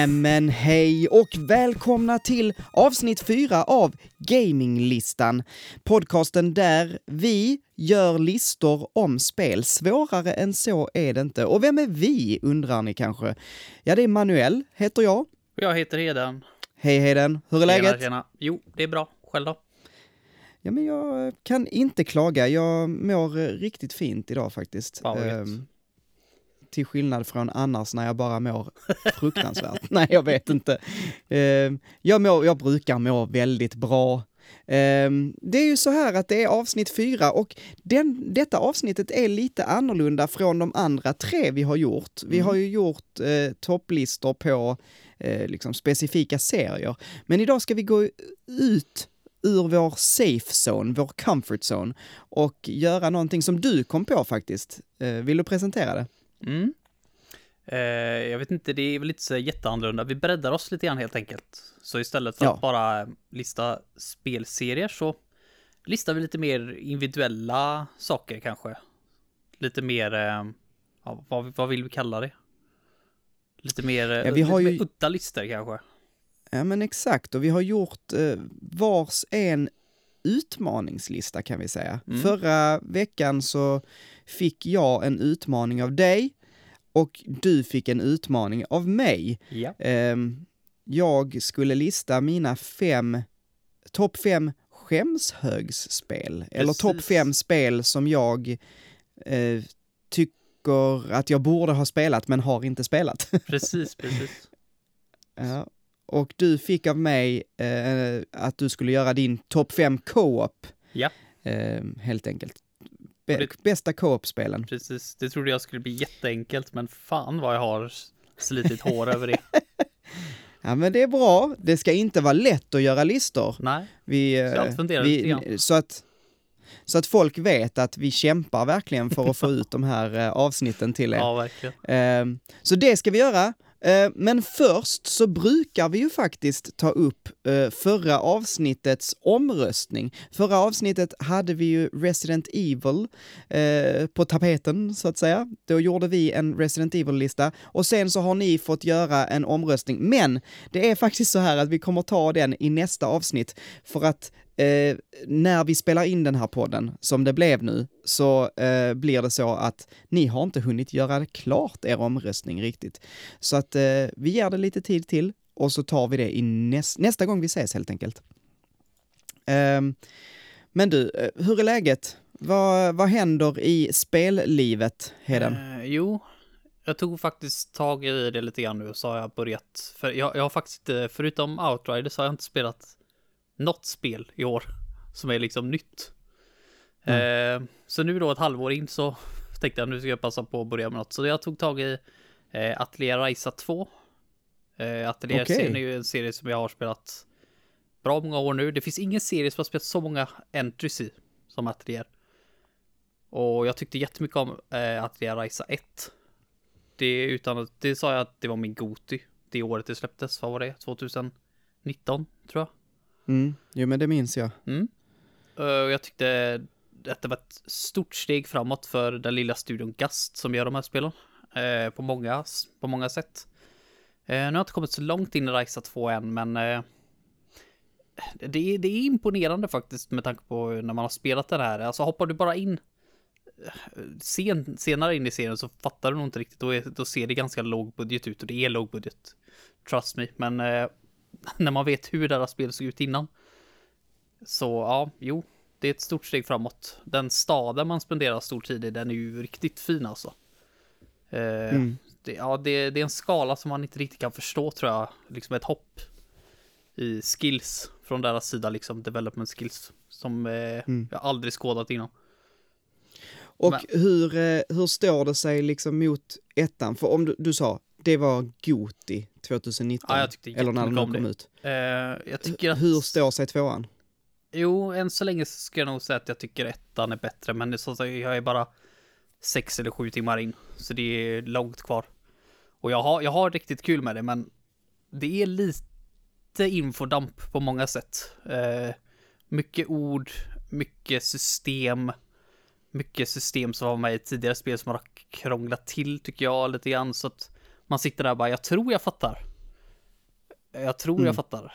Nämen hej och välkomna till avsnitt fyra av Gaminglistan. Podcasten där vi gör listor om spel. Svårare än så är det inte. Och vem är vi, undrar ni kanske? Ja, det är Manuel, heter jag. Jag heter Heden. Hej Heden, hur är läget? Tjena, tjena. Jo, det är bra. Själv då? Ja, men jag kan inte klaga. Jag mår riktigt fint idag faktiskt. Ehm, till skillnad från annars när jag bara mår fruktansvärt. Nej, jag vet inte. Ehm, jag, mår, jag brukar må väldigt bra. Ehm, det är ju så här att det är avsnitt fyra och den, detta avsnittet är lite annorlunda från de andra tre vi har gjort. Vi Mm. har ju gjort eh, topplistor på eh, liksom specifika serier. Men idag ska vi gå ut ur vår safe zone, vår comfort zone och göra någonting som du kom på faktiskt. Eh, vill du presentera det? Mm. Eh, jag vet inte, det är väl inte så jätteannorlunda. Vi breddar oss lite grann helt enkelt. Så istället för Ja. att bara lista spelserier så listar vi lite mer individuella saker kanske. Lite mer, eh, ja, vad, vad vill vi kalla det? Lite mer, eh, Ja, vi lite har ju- mer udda listor kanske. Ja men exakt, och vi har gjort eh, vars en utmaningslista kan vi säga. Mm. Förra veckan så fick jag en utmaning av dig och du fick en utmaning av mig. Ja. Ehm, jag skulle lista mina fem, topp fem skämshögsspel, eller topp Precis. fem spel som jag eh, tycker att jag borde ha spelat men har inte spelat. Precis, precis. Ja. Och du fick av mig eh, att du skulle göra din topp 5 co-op, Ja, eh, helt enkelt. Be- det- Bästa co-op-spelen. precis. Det trodde jag skulle bli jätteenkelt, men fan vad jag har slitit hår över det. Ja men det är bra, det ska inte vara lätt att göra listor. Nej, Vi, Så eh, lite vi, så, att, så att folk vet att vi kämpar verkligen för att få ut de här eh, avsnitten till er. ja verkligen. Eh, så det ska vi göra. Eh, men först så brukar vi ju faktiskt ta upp eh, förra avsnittets omröstning. Förra avsnittet hade vi ju Resident Evil eh, på tapeten, så att säga. Då gjorde vi en Resident Evil-lista och sen så har ni fått göra en omröstning. Men det är faktiskt så här att vi kommer ta den i nästa avsnitt för att eh, när vi spelar in den här podden, som det blev nu, så eh, blir det så att ni har inte hunnit göra klart er omröstning riktigt. Så att eh, vi ger det lite tid till och så tar vi det i näs- nästa gång vi ses helt enkelt. Ehm, men du, eh, hur är läget? Vad, vad händer i spellivet, Heden? Eh, jo, jag tog faktiskt tag i det lite grann nu och så har jag börjat. För jag, jag har faktiskt förutom Outriders har jag inte spelat något spel i år som är liksom nytt. Eh, så nu då ett halvår in så tänkte jag nu ska jag passa på att börja med något. Så jag tog tag i eh, Atelier Raisa 2. Eh, Atelier-serien Okej. är ju en serie som jag har spelat bra många år nu. Det finns ingen serie som har spelat så många entries i som Atelier. Och jag tyckte jättemycket om eh, Atelier Raisa 1. Det, utan att, det sa jag att det var min Goti det året det släpptes. Vad var det? 2019 tror jag. Mm, jo men det minns jag. Mm. Eh, och jag tyckte att det var ett stort steg framåt för den lilla studion Gast som gör de här spelen. Eh, på, många, på många sätt. Eh, nu har jag inte kommit så långt in i Raisa 2 än, men eh, det, är- det är imponerande faktiskt med tanke på när man har spelat den här. Alltså hoppar du bara in eh, sen, senare in i serien så fattar du nog inte riktigt. Då, är, då ser det ganska låg budget ut och det är låg budget. Trust me. Men eh, när man vet hur deras spel såg ut innan. Så ja, jo, det är ett stort steg framåt. Den staden man spenderar stor tid i, den är ju riktigt fin alltså. Eh, Mm. det, ja, det, det är en skala som man inte riktigt kan förstå tror jag. Liksom ett hopp i skills från deras sida, liksom development skills. Som eh, Mm. jag aldrig skådat innan. Och Men- hur, eh, hur står det sig liksom mot ettan? För om du, du sa, det var Goti 2019, Ja, jag tyckte eller när den kom det. ut. Eh, jag tycker att... Hur står sig tvåan? Jo, än så länge ska jag nog säga att jag tycker ettan är bättre, men så jag är bara sex eller sju timmar in, så det är långt kvar. Och jag har, jag har riktigt kul med det, men det är lite infodamp på många sätt. Eh, mycket ord, mycket system, mycket system som var med i tidigare spel som har krånglat till tycker jag lite grann, så att man sitter där och bara, jag tror jag fattar. Jag tror Mm. jag fattar.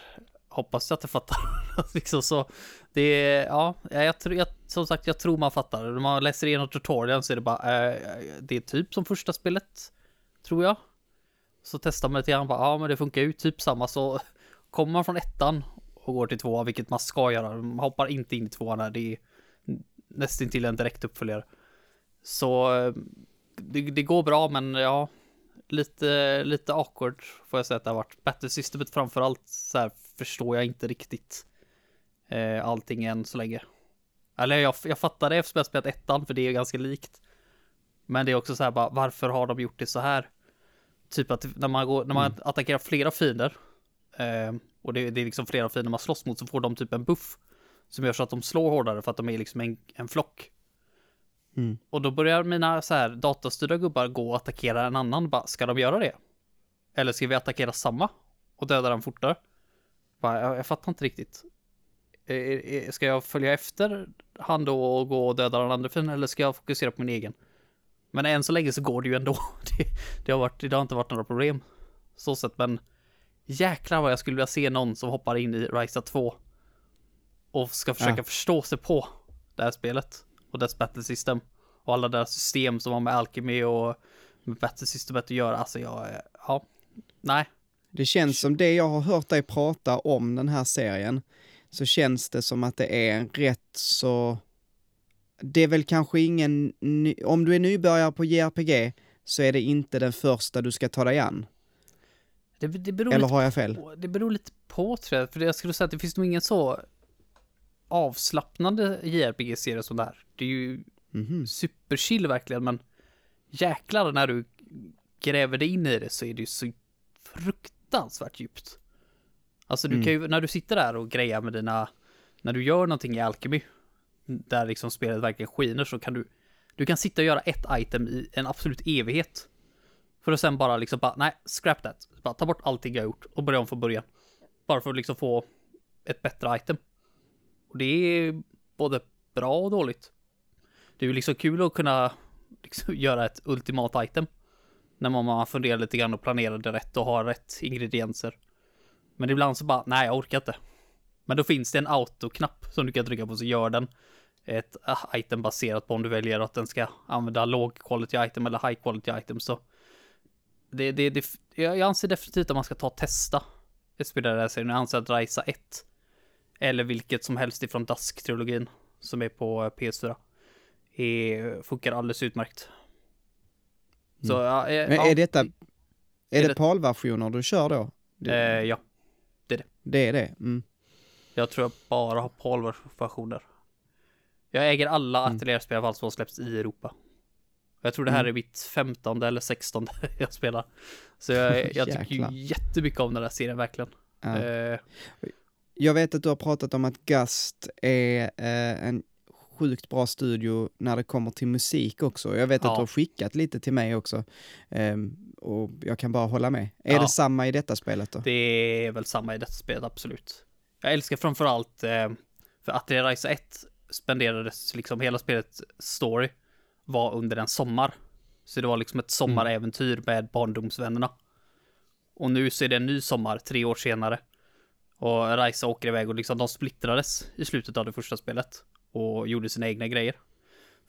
Hoppas att jag fattar. liksom så. Det är, ja, jag tror, jag, som sagt, jag tror man fattar. När man läser igenom tutorialen så är det bara, eh, det är typ som första spelet, tror jag. Så testar man lite grann, bara, ja men det funkar ju typ samma, så kommer man från ettan och går till tvåan, vilket man ska göra, man hoppar inte in i tvåan här, det är nästan till en direkt uppföljare. Så eh, det, det går bra, men ja, lite, lite awkward får jag säga att det har varit. Battle-systemet framförallt så här förstår jag inte riktigt eh, allting än så länge. Eller jag, jag fattar det eftersom jag spelat ettan, för det är ganska likt. Men det är också så här bara, varför har de gjort det så här? Typ att när man, går, när man Mm. attackerar flera fiender, eh, och det, det är liksom flera fiender man slåss mot, så får de typ en buff. Som gör så att de slår hårdare för att de är liksom en, en flock. Mm. Och då börjar mina så här datastyrda gubbar gå och attackera en annan. Bara, ska de göra det? Eller ska vi attackera samma? Och döda den fortare? Bara, jag, jag fattar inte riktigt. Eh, Ska jag följa efter han då och gå och döda den andra fienden? Eller ska jag fokusera på min egen? Men än så länge så går det ju ändå. Det, det, har, varit, det har inte varit några problem. Så sett, men jäklar vad jag skulle vilja se någon som hoppar in i Risa 2 och ska försöka Ja. förstå sig på det här spelet och dess battle system och alla deras system som har med Alchemy och med battle systemet att göra. Alltså jag, eh, ja, nej, Det känns som det jag har hört dig prata om den här serien, så känns det som att det är en rätt så... Det är väl kanske ingen... Ny... Om du är nybörjare på JRPG så är det inte den första du ska ta dig an. det, det beror Eller har jag fel? på, det beror lite på tror jag, för jag skulle säga att det finns nog ingen så avslappnande JRPG-serie som det här. Det är ju Mhm. superchill verkligen, men jäklar när du gräver dig in i det så är det ju så fruktansvärt djupt. Alltså du Mm. kan ju, när du sitter där och grejar med dina, när du gör någonting i Alchemy, där liksom spelet verkligen skiner så kan du, du kan sitta och göra ett item i en absolut evighet. För att sen bara liksom bara, nej, scrap that. Bara ta bort allting jag gjort och börja om från början. Bara för att liksom få ett bättre item. Och det är både bra och dåligt. Det är ju liksom kul att kunna liksom göra ett ultimat item. När man, funderar lite grann och planerar det rätt och har rätt ingredienser. Men ibland så bara, nej jag orkar inte. Men då finns det en autoknapp som du kan trycka på så gör den ett ah, item baserat på om du väljer att den ska använda låg quality item eller high quality item så. Det, det, det, jag jag anser definitivt att man ska ta och testa ett spel där jag säger, jag anser att Risa 1 eller vilket som helst ifrån Dusk-trilogin som är på eh, PS4 är, funkar alldeles utmärkt. Så, ja, eh, Mm. Men ja, är detta... Är är det det- PAL-versioner du kör då? Eh, ja, Det är det? Mm. jag tror jag bara har PAL-versioner. Jag äger alla Mm. ateljärspel i alla fall som har släppts i Europa. Jag tror det här Mm. är mitt femtonde eller sextonde jag spelar. Så jag, jag tycker jättemycket om den här serien verkligen. Ja. Eh, Jag vet att du har pratat om att Gust är eh, en sjukt bra studio när det kommer till musik också. Jag vet Ja. att du har skickat lite till mig också. Ehm, och jag kan bara hålla med. Är Ja. det samma i detta spelet då? Det är väl samma i detta spelet, absolut. Jag älskar framförallt, eh, för Atelier Rise 1 spenderades liksom hela spelets story var under en sommar. Så det var liksom ett sommaräventyr med barndomsvännerna. Och nu så är det en ny sommar, tre år senare. Och Raisa åker iväg och liksom de splittrades i slutet av det första spelet. Och gjorde sina egna grejer.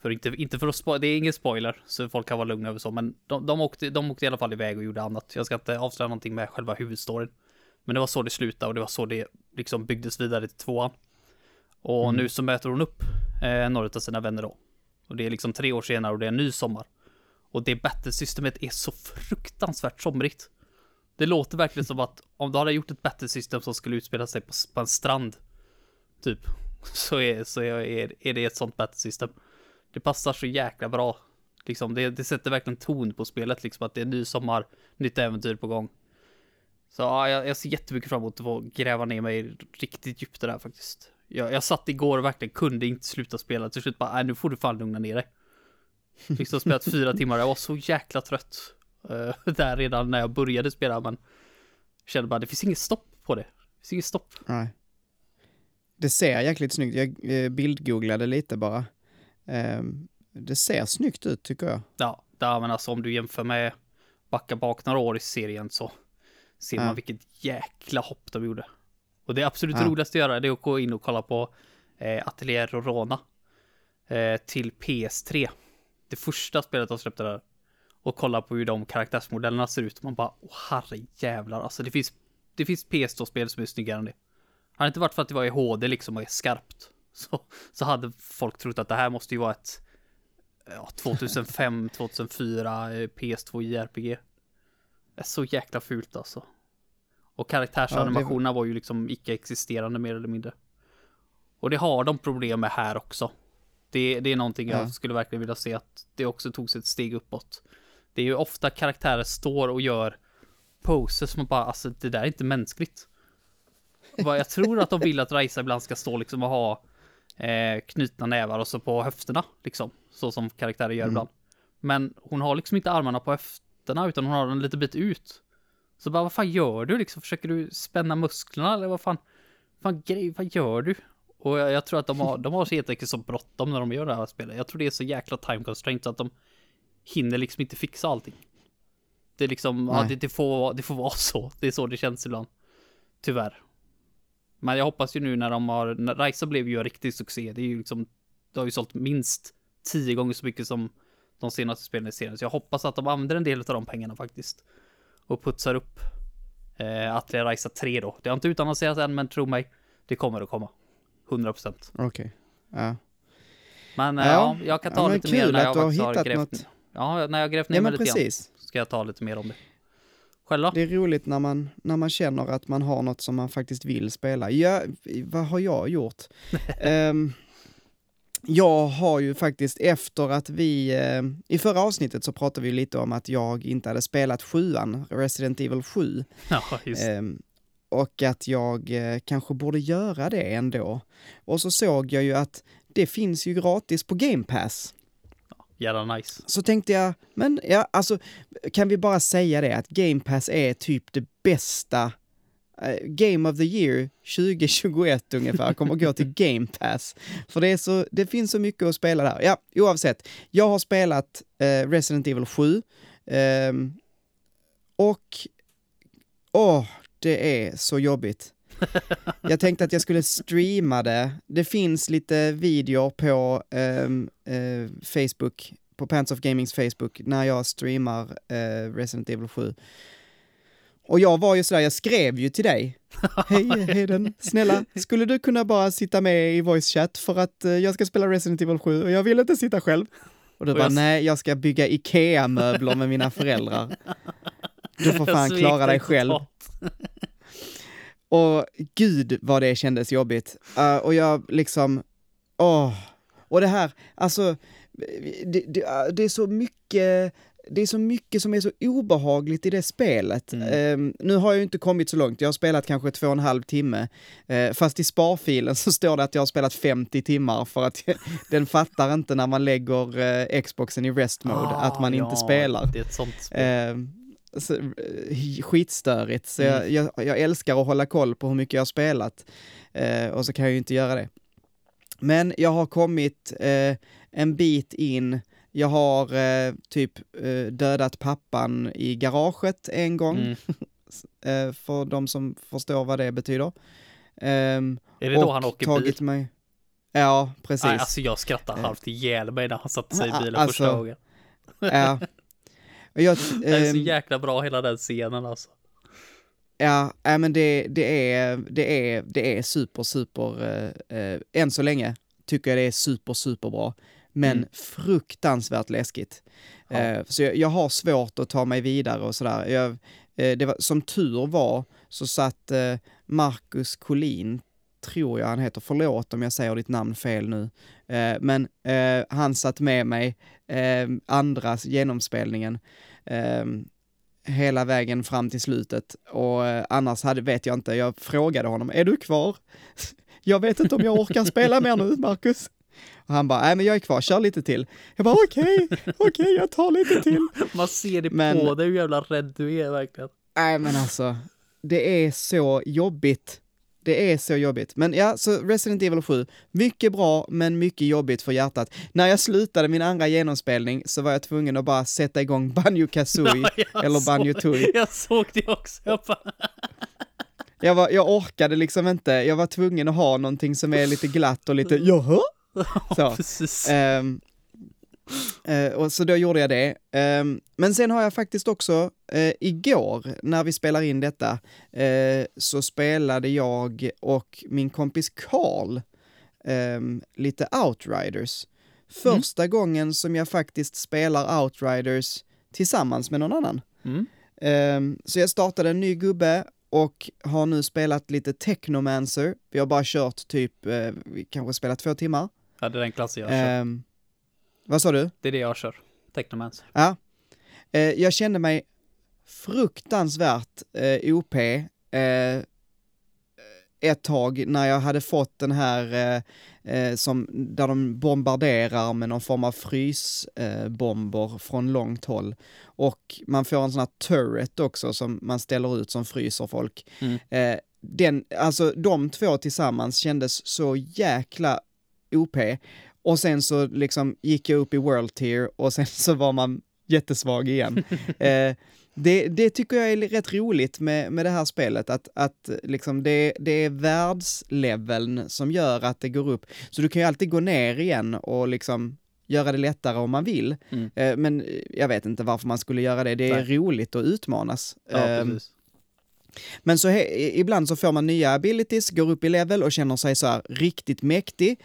För inte, inte för att spoila, det är ingen spoiler, så folk kan vara lugna över så, men de, de, åkte, de åkte i alla fall iväg och gjorde annat. Jag ska inte avslöja någonting med själva huvudstoryn. Men det var så det slutade och det var så det liksom byggdes vidare till tvåan. Och Mm. nu så möter hon upp eh, några av sina vänner då. Och det är liksom tre år senare och det är en ny sommar. Och det battlesystemet är så fruktansvärt somrigt. Det låter verkligen som att om du hade gjort ett battlesystem som skulle utspela sig på, på en strand, typ, så är, så är, är, det ett sånt battlesystem. Det passar så jäkla bra. Liksom, det, det sätter verkligen ton på spelet, liksom att det är ny sommar, nytt äventyr på gång. Så ja, jag, jag ser jättemycket fram emot att få gräva ner mig riktigt djupt i det här faktiskt. Jag, jag satt igår och verkligen kunde inte sluta spela. Till slut bara, nej nu får du fan lugna ner dig. Liksom spelat fyra timmar, jag var så jäkla trött eh, där redan när jag började spela, men kände bara, det finns inget stopp på det. Det finns inget stopp. Nej. Det ser jäkligt snyggt Jag eh, bildgooglade lite bara. Ehm, det ser snyggt ut tycker jag. Ja, där, men alltså om du jämför med backa bak några år i serien så ser Ja. man vilket jäkla hopp de gjorde. Och det absolut Ja. roligaste att göra det är att gå in och kolla på eh, Atelier Rorona eh, till PS3. Det första spelet de släppte där. Och kolla på hur de karaktärsmodellerna ser ut. Man bara, åh herre jävlar. Alltså det finns, det finns PS2-spel som är snyggare än det. Hade det inte varit för att det var i HD liksom och är skarpt. Så, så hade folk trott att det här måste ju vara ett ja, 2005, 2004 eh, PS2 JRPG. Det är så jäkla fult alltså. Och karaktärsanimationerna var ju liksom icke-existerande mer eller mindre. Och det har de problem med här också. Det, det är någonting jag Ja. skulle verkligen vilja se att det också togs ett steg uppåt. Det är ju ofta karaktärer står och gör poses som bara, alltså det där är inte mänskligt. Vad jag tror att de vill att Raisa ibland ska stå liksom och ha eh, knutna nävar och så på höfterna liksom. Så som karaktärer gör Mm. ibland. Men hon har liksom inte armarna på höfterna utan hon har den lite bit ut. Så bara, vad fan gör du liksom? Försöker du spänna musklerna eller vad fan? Fan grej, vad gör du? Och jag, jag tror att de har, de har så helt enkelt så bråttom när de gör det här spelet. Jag tror det är så jäkla time constraint så att de hinner liksom inte fixa allting. Det är liksom, ja, det, det, får, det får vara så. Det är så det känns ibland. Tyvärr. Men jag hoppas ju nu när de har, när Raisa blev ju en riktig succé. Det är ju liksom, det har ju sålt minst tio gånger så mycket som de senaste spelen i serien. Så jag hoppas att de använder en del av de pengarna faktiskt. Och putsar upp eh, Atelier Raisa 3 då. Det har inte utannonserats än, men tro mig, det kommer att komma. 100%. Okej. Ja. Men ja, Ja. jag kan Ja, ta men lite mer när jag har faktiskt har hittat grävt. något. Ja, när jag grävt ner ja, mig lite grann. Ska jag ta lite mer om det. Själv då? Det är roligt när man, när man känner att man har något som man faktiskt vill spela. Ja, vad har jag gjort? Ehm, jag har ju faktiskt efter att vi, eh, i förra avsnittet så pratade vi lite om att jag inte hade spelat sjuan, Resident Evil 7. Ja. Ehm, och att jag eh, kanske borde göra det ändå. Och så såg jag ju att det finns ju gratis på Game Pass. Jävla nice. Så tänkte jag, men ja, alltså kan vi bara säga det att Game Pass är typ det bästa eh, Game of the Year 2021 ungefär kommer gå till Game Pass. För det, är så, det finns så mycket att spela där. Ja, oavsett. Jag har spelat eh, Resident Evil 7 ehm, och åh, det är så jobbigt. Jag tänkte att jag skulle streama det. Det finns lite videor på ehm, eh, Facebook, på Pants of Gamings Facebook, när jag streamar eh, Resident Evil 7. Och jag var ju sådär, jag skrev ju till dig. Hej Heden, snälla, skulle du kunna bara sitta med i voice chat för att eh, jag ska spela Resident Evil 7 och jag vill inte sitta själv. Och du Och bara, jag nej, jag ska bygga IKEA-möbler med mina föräldrar. Du får fan klara dig själv. Och gud vad det kändes jobbigt. Uh, och jag liksom, åh. Och det här, alltså, det, det, uh, det är så mycket, det är så mycket som är så obehagligt i det spelet. Mm. Ehm, nu har jag ju inte kommit så långt, jag har spelat kanske två och en halv timme. Eh, fast i sparfilen så står det att jag har spelat 50 timmar för att den fattar inte när man lägger eh, Xboxen i rest mode, att man Ah, inte ja, spelar. Det är ett sånt spel. Eh, skitstörigt, så Mm. jag, jag, jag älskar att hålla koll på hur mycket jag har spelat. Eh, och så kan jag ju inte göra det. Men jag har kommit eh, en bit in, jag har eh, typ eh, dödat pappan i garaget en gång, Mm. eh, för de som förstår vad det betyder. Ehm, Är det då han åker tagit bil? mig... Ja, precis. Nej, alltså jag skrattar Eh. halvt ihjäl mig när han satte sig i bilen alltså, första gången. ja. Jag, Det är så ehm, jäkla bra hela den scenen alltså. Ja, nej, men det, det, är, det, är, det är super, super, eh, än så länge tycker jag det är super, super bra. Men Mm. fruktansvärt läskigt. Ja. Eh, så jag, jag har svårt att ta mig vidare och sådär. Jag, det var, som tur var så satt Marcus Collin, tror jag han heter, förlåt om jag säger ditt namn fel nu, eh, men eh, han satt med mig eh, andra genomspelningen. Eh, hela vägen fram till slutet och eh, annars hade, vet jag inte, jag frågade honom, är du kvar? Jag vet inte om jag orkar spela mer nu, Marcus. Och han bara, nej men jag är kvar, kör lite till. Jag bara, okej, okej, jag tar lite till. Man ser det Men- på dig hur jävla rädd du är verkligen. Nej men alltså, det är så jobbigt. Det är så jobbigt. Men ja, så Resident Evil 7, mycket bra, men mycket jobbigt för hjärtat. När jag slutade min andra genomspelning så var jag tvungen att bara sätta igång Banjo Kazooie Ja, eller Banjo Tooie. Jag såg det också. Jag bara, Jag, var, jag orkade liksom inte, jag var tvungen att ha någonting som är lite glatt och lite jaha? Så. precis. Ehm, eh, och så då gjorde jag det. Ehm, men sen har jag faktiskt också, eh, igår när vi spelar in detta, eh, så spelade jag och min kompis Karl ehm, lite Outriders. Första gången som jag faktiskt spelar Outriders tillsammans med någon annan. Mm. Ehm, så jag startade en ny gubbe och har nu spelat lite Technomancer. Vi har bara kört typ, eh, vi kanske spelat två timmar. Ja, det är den klassen jag kör. Ehm, vad sa du? Det är det jag kör. Technomans. Ja. Eh, jag kände mig fruktansvärt eh, OP eh, ett tag när jag hade fått den här eh, eh, som, där de bombarderar med någon form av frysbomber eh, från långt håll. Och man får en sån här turret också som man ställer ut som fryser folk. Mm. Eh, den, alltså de två tillsammans kändes så jäkla OP. Och sen så liksom gick jag upp i World Tier och sen så var man jättesvag igen. eh, det, det tycker jag är rätt roligt med, med det här spelet, att, att liksom det, det är världsleveln som gör att det går upp. Så du kan ju alltid gå ner igen och liksom göra det lättare om man vill. Mm. Eh, men jag vet inte varför man skulle göra det, det är Nej. roligt att utmanas. Ja, precis. men så ibland så får man nya abilities, går upp i level och känner sig så här riktigt mäktig.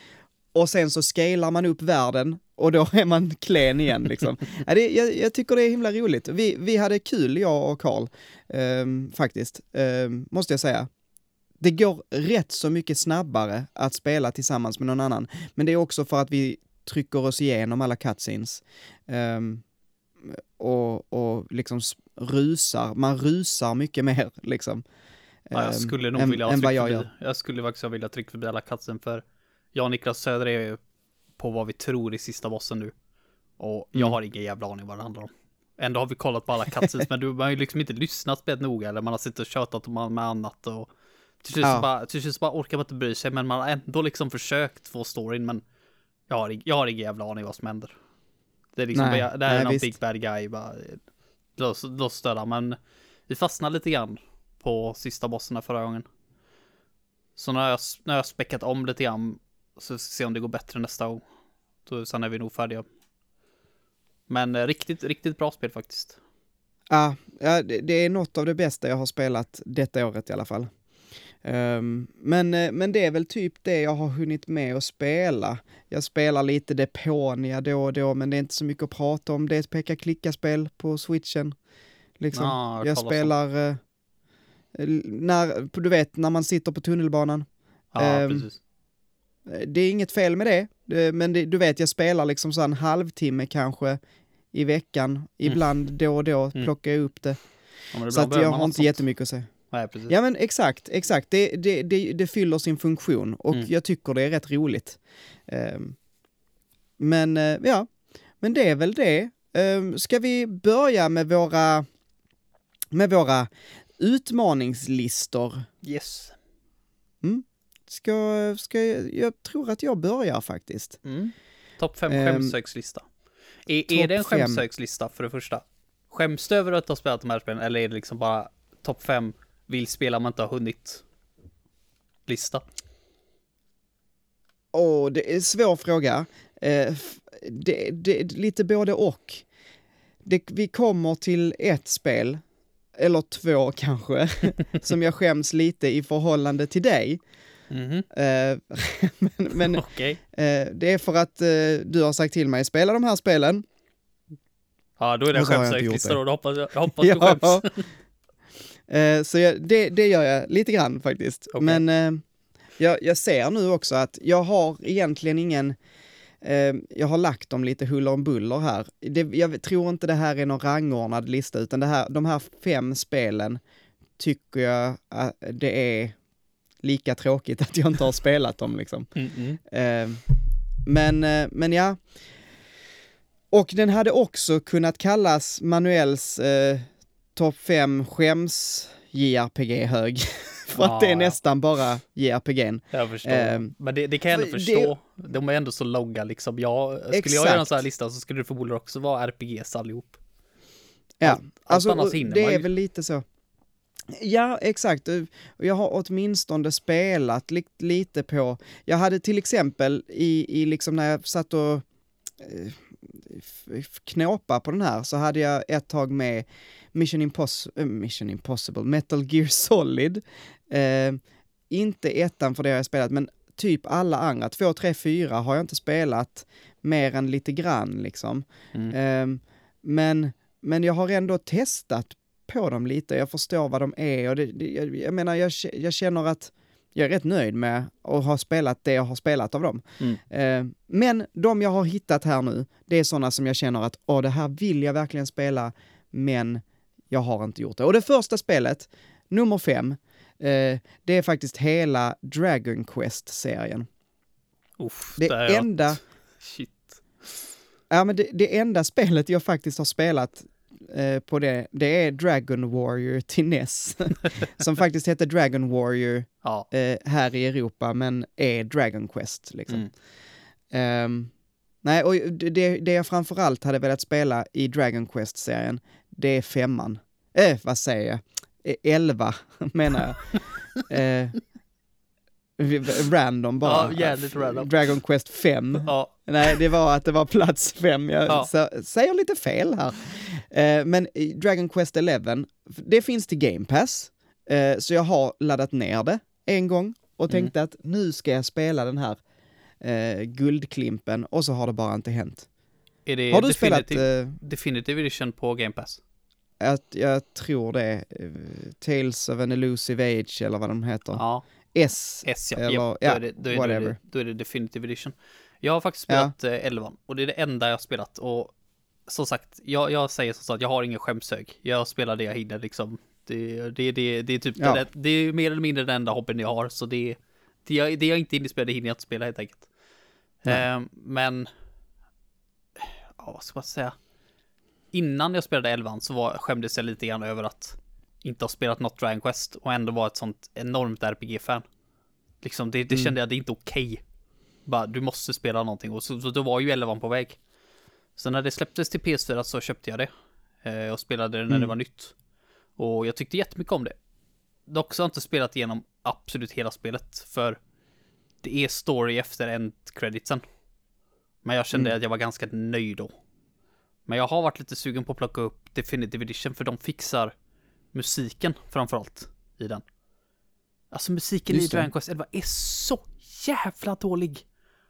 Och sen så scalar man upp världen och då är man klen igen liksom. ja, det, jag, jag tycker det är himla roligt. Vi, vi hade kul, jag och Karl, ehm, faktiskt, ehm, måste jag säga. Det går rätt så mycket snabbare att spela tillsammans med någon annan, men det är också för att vi trycker oss igenom alla cutscenes. Ehm, och, och liksom rusar, man rusar mycket mer liksom. Ja, jag skulle nog än- vilja än vad trycka jag förbi. Jag skulle faktiskt vilja trycka förbi alla katsen för jag och Niklas Söder är på vad vi tror i sista bossen nu. Och jag Mm. har ingen jävla aning vad det handlar om. Ändå har vi kollat på alla cutscenes men du man har ju liksom inte lyssnat speciellt noga eller man har suttit och tjatat om med annat och till slut, Ja. bara, till slut så bara orkar man inte bry sig men man har ändå liksom försökt få storyn men jag har, jag har ingen jävla aning vad som händer. Det är liksom, Nej, bara, det här nej, är någon visst. big bad guy bara, låt störa men vi fastnade lite grann på sista bossen förra gången. Så när jag, när jag har späckat om lite grann så ska vi se om det går bättre nästa gång. Då, sen är vi nog färdiga. Men eh, riktigt, riktigt bra spel faktiskt. Ja, ja det, det är något av det bästa jag har spelat detta året i alla fall. Ehm, men, eh, men det är väl typ det jag har hunnit med att spela. Jag spelar lite Deponia då och då, men det är inte så mycket att prata om. Det är ett peka-klicka-spel på switchen. Liksom. Ja, jag spelar, eh, när, du vet, när man sitter på tunnelbanan. Ja, Ehm, precis. Eh, Det är inget fel med det, men det, du vet, jag spelar liksom så en halvtimme kanske i veckan. Ibland då och då Mm. plockar jag upp det. Ja, Så att jag har inte sånt. jättemycket att säga. Nej, precis. Ja men exakt, exakt. Det, det, det, det fyller sin funktion och Mm. jag tycker det är rätt roligt. Ehm, men eh, ja, men det är väl det. Um, ska vi börja med våra, med våra utmaningslistor? Yes. Ska, ska jag, jag tror att jag börjar faktiskt. Mm. Topp fem Ehm, skämsökslista. Är, är det en skämsökslista för det första? Skäms du över att ha spelat de här spelen eller är det liksom bara topp fem vill spela man inte har hunnit lista? Åh, det är en svår fråga. Eh, det, det, lite både och. Det, vi kommer till ett spel, eller två kanske, som jag skäms lite i förhållande till dig. Mhm. Eh, men men Okej. eh, det är för att eh, du har sagt till mig, spela de här spelen. Ja, då är det en gjort då. hoppas jag, jag hoppas du skäms. Så jag, det, det gör jag lite grann faktiskt. Okej. Men jag, jag ser nu också att jag har egentligen ingen, jag har lagt dem lite huller om buller här. Det, jag tror inte det här är någon rangordnad lista, utan det här, de här fem spelen tycker jag att det är lika tråkigt att jag inte har spelat dem liksom. Mm, mm. Eh, men, eh, men ja. Och den hade också kunnat kallas Manuels eh, topp 5 skäms JRPG-hög. För att det är Ja, nästan bara JRPG'n. Jag förstår. Ehm, men det, det kan jag ändå för det- förstå. De är ändå så långa liksom. Jag, skulle jag göra en Exakt. sån här lista så skulle det förmodligen också vara RPGs allihop. Ja, Allt- allt alltså det är ju. väl lite så. Ja, exakt. Jag har åtminstone spelat li lite på, jag hade till exempel i, i liksom när jag satt och eh, knåpa på den här så hade jag ett tag med Mission, Impos äh, Mission Impossible, Metal Gear Solid. Eh, inte ettan för det har jag spelat, men typ alla andra, två, tre, fyra har jag inte spelat mer än lite grann liksom. Mm. Ehm, men, men jag har ändå testat på dem lite, jag förstår vad de är och det, det, jag, jag menar, jag, jag känner att jag är rätt nöjd med att ha spelat det jag har spelat av dem. Mm. Ehm, men de jag har hittat här nu, det är sådana som jag känner att åh, det här vill jag verkligen spela, men jag har inte gjort det. Och det första spelet, nummer fem, eh, det är faktiskt hela Dragon Quest-serien. Det jag- enda... Shit. Ja, men det, det enda spelet jag faktiskt har spelat eh, på det, det är Dragon Warrior till NES. som faktiskt heter Dragon Warrior Ja. eh, här i Europa, men är Dragon Quest liksom. Mm. Ehm, nej, och det, det jag framförallt hade velat spela i Dragon Quest-serien, det är femman. Eh, vad säger jag? Eh, elva, menar jag. eh, random bara. Ja, jävligt random. Dragon Quest 5. Ja. Nej, det var att det var plats fem. Jag Ja. sä- säger lite fel här. Eh, men Dragon Quest 11, det finns till Game Pass. Eh, så jag har laddat ner det en gång och Mm. tänkte att nu ska jag spela den här eh, guldklimpen och så har det bara inte hänt. Är det Har du spelat? Eh, Definitive Edition på Game Pass? att, jag tror det. Tales of an Elusive Age eller vad de heter. Ja. S. S ja. Eller- ja, då, är det, då, är whatever. det, då är det Definitive Edition. Jag har faktiskt Ja. spelat eh, 11 och det är det enda jag har spelat och som sagt, jag, jag säger som så att jag har ingen skämshög. Jag spelar det jag hinner liksom. Det, det, det, det är typ Ja. det, det är mer eller mindre den enda hobbyn jag har så det, det, jag, det jag inte hinner spela, det hinner jag inte spela helt enkelt. Eh, men, ja vad ska man säga? Innan jag spelade 11 så var, skämdes jag lite grann över att inte ha spelat något Dragon Quest och ändå vara ett sånt enormt RPG-fan. Liksom det, det Mm. kände jag, det är inte okej. Bara, du måste spela någonting och så, så då var ju 11 på väg. Så när det släpptes till PS4 så köpte jag det. Eh, och spelade det när det Mm. var nytt. Och jag tyckte jättemycket om det. Dock så har jag inte spelat igenom absolut hela spelet, för det är story efter end creditsen. Men jag kände Mm. att jag var ganska nöjd då. Men jag har varit lite sugen på att plocka upp Definitive Edition, för de fixar musiken framförallt i den. Alltså musiken Just i. Dragon Quest 11 är så jävla dålig.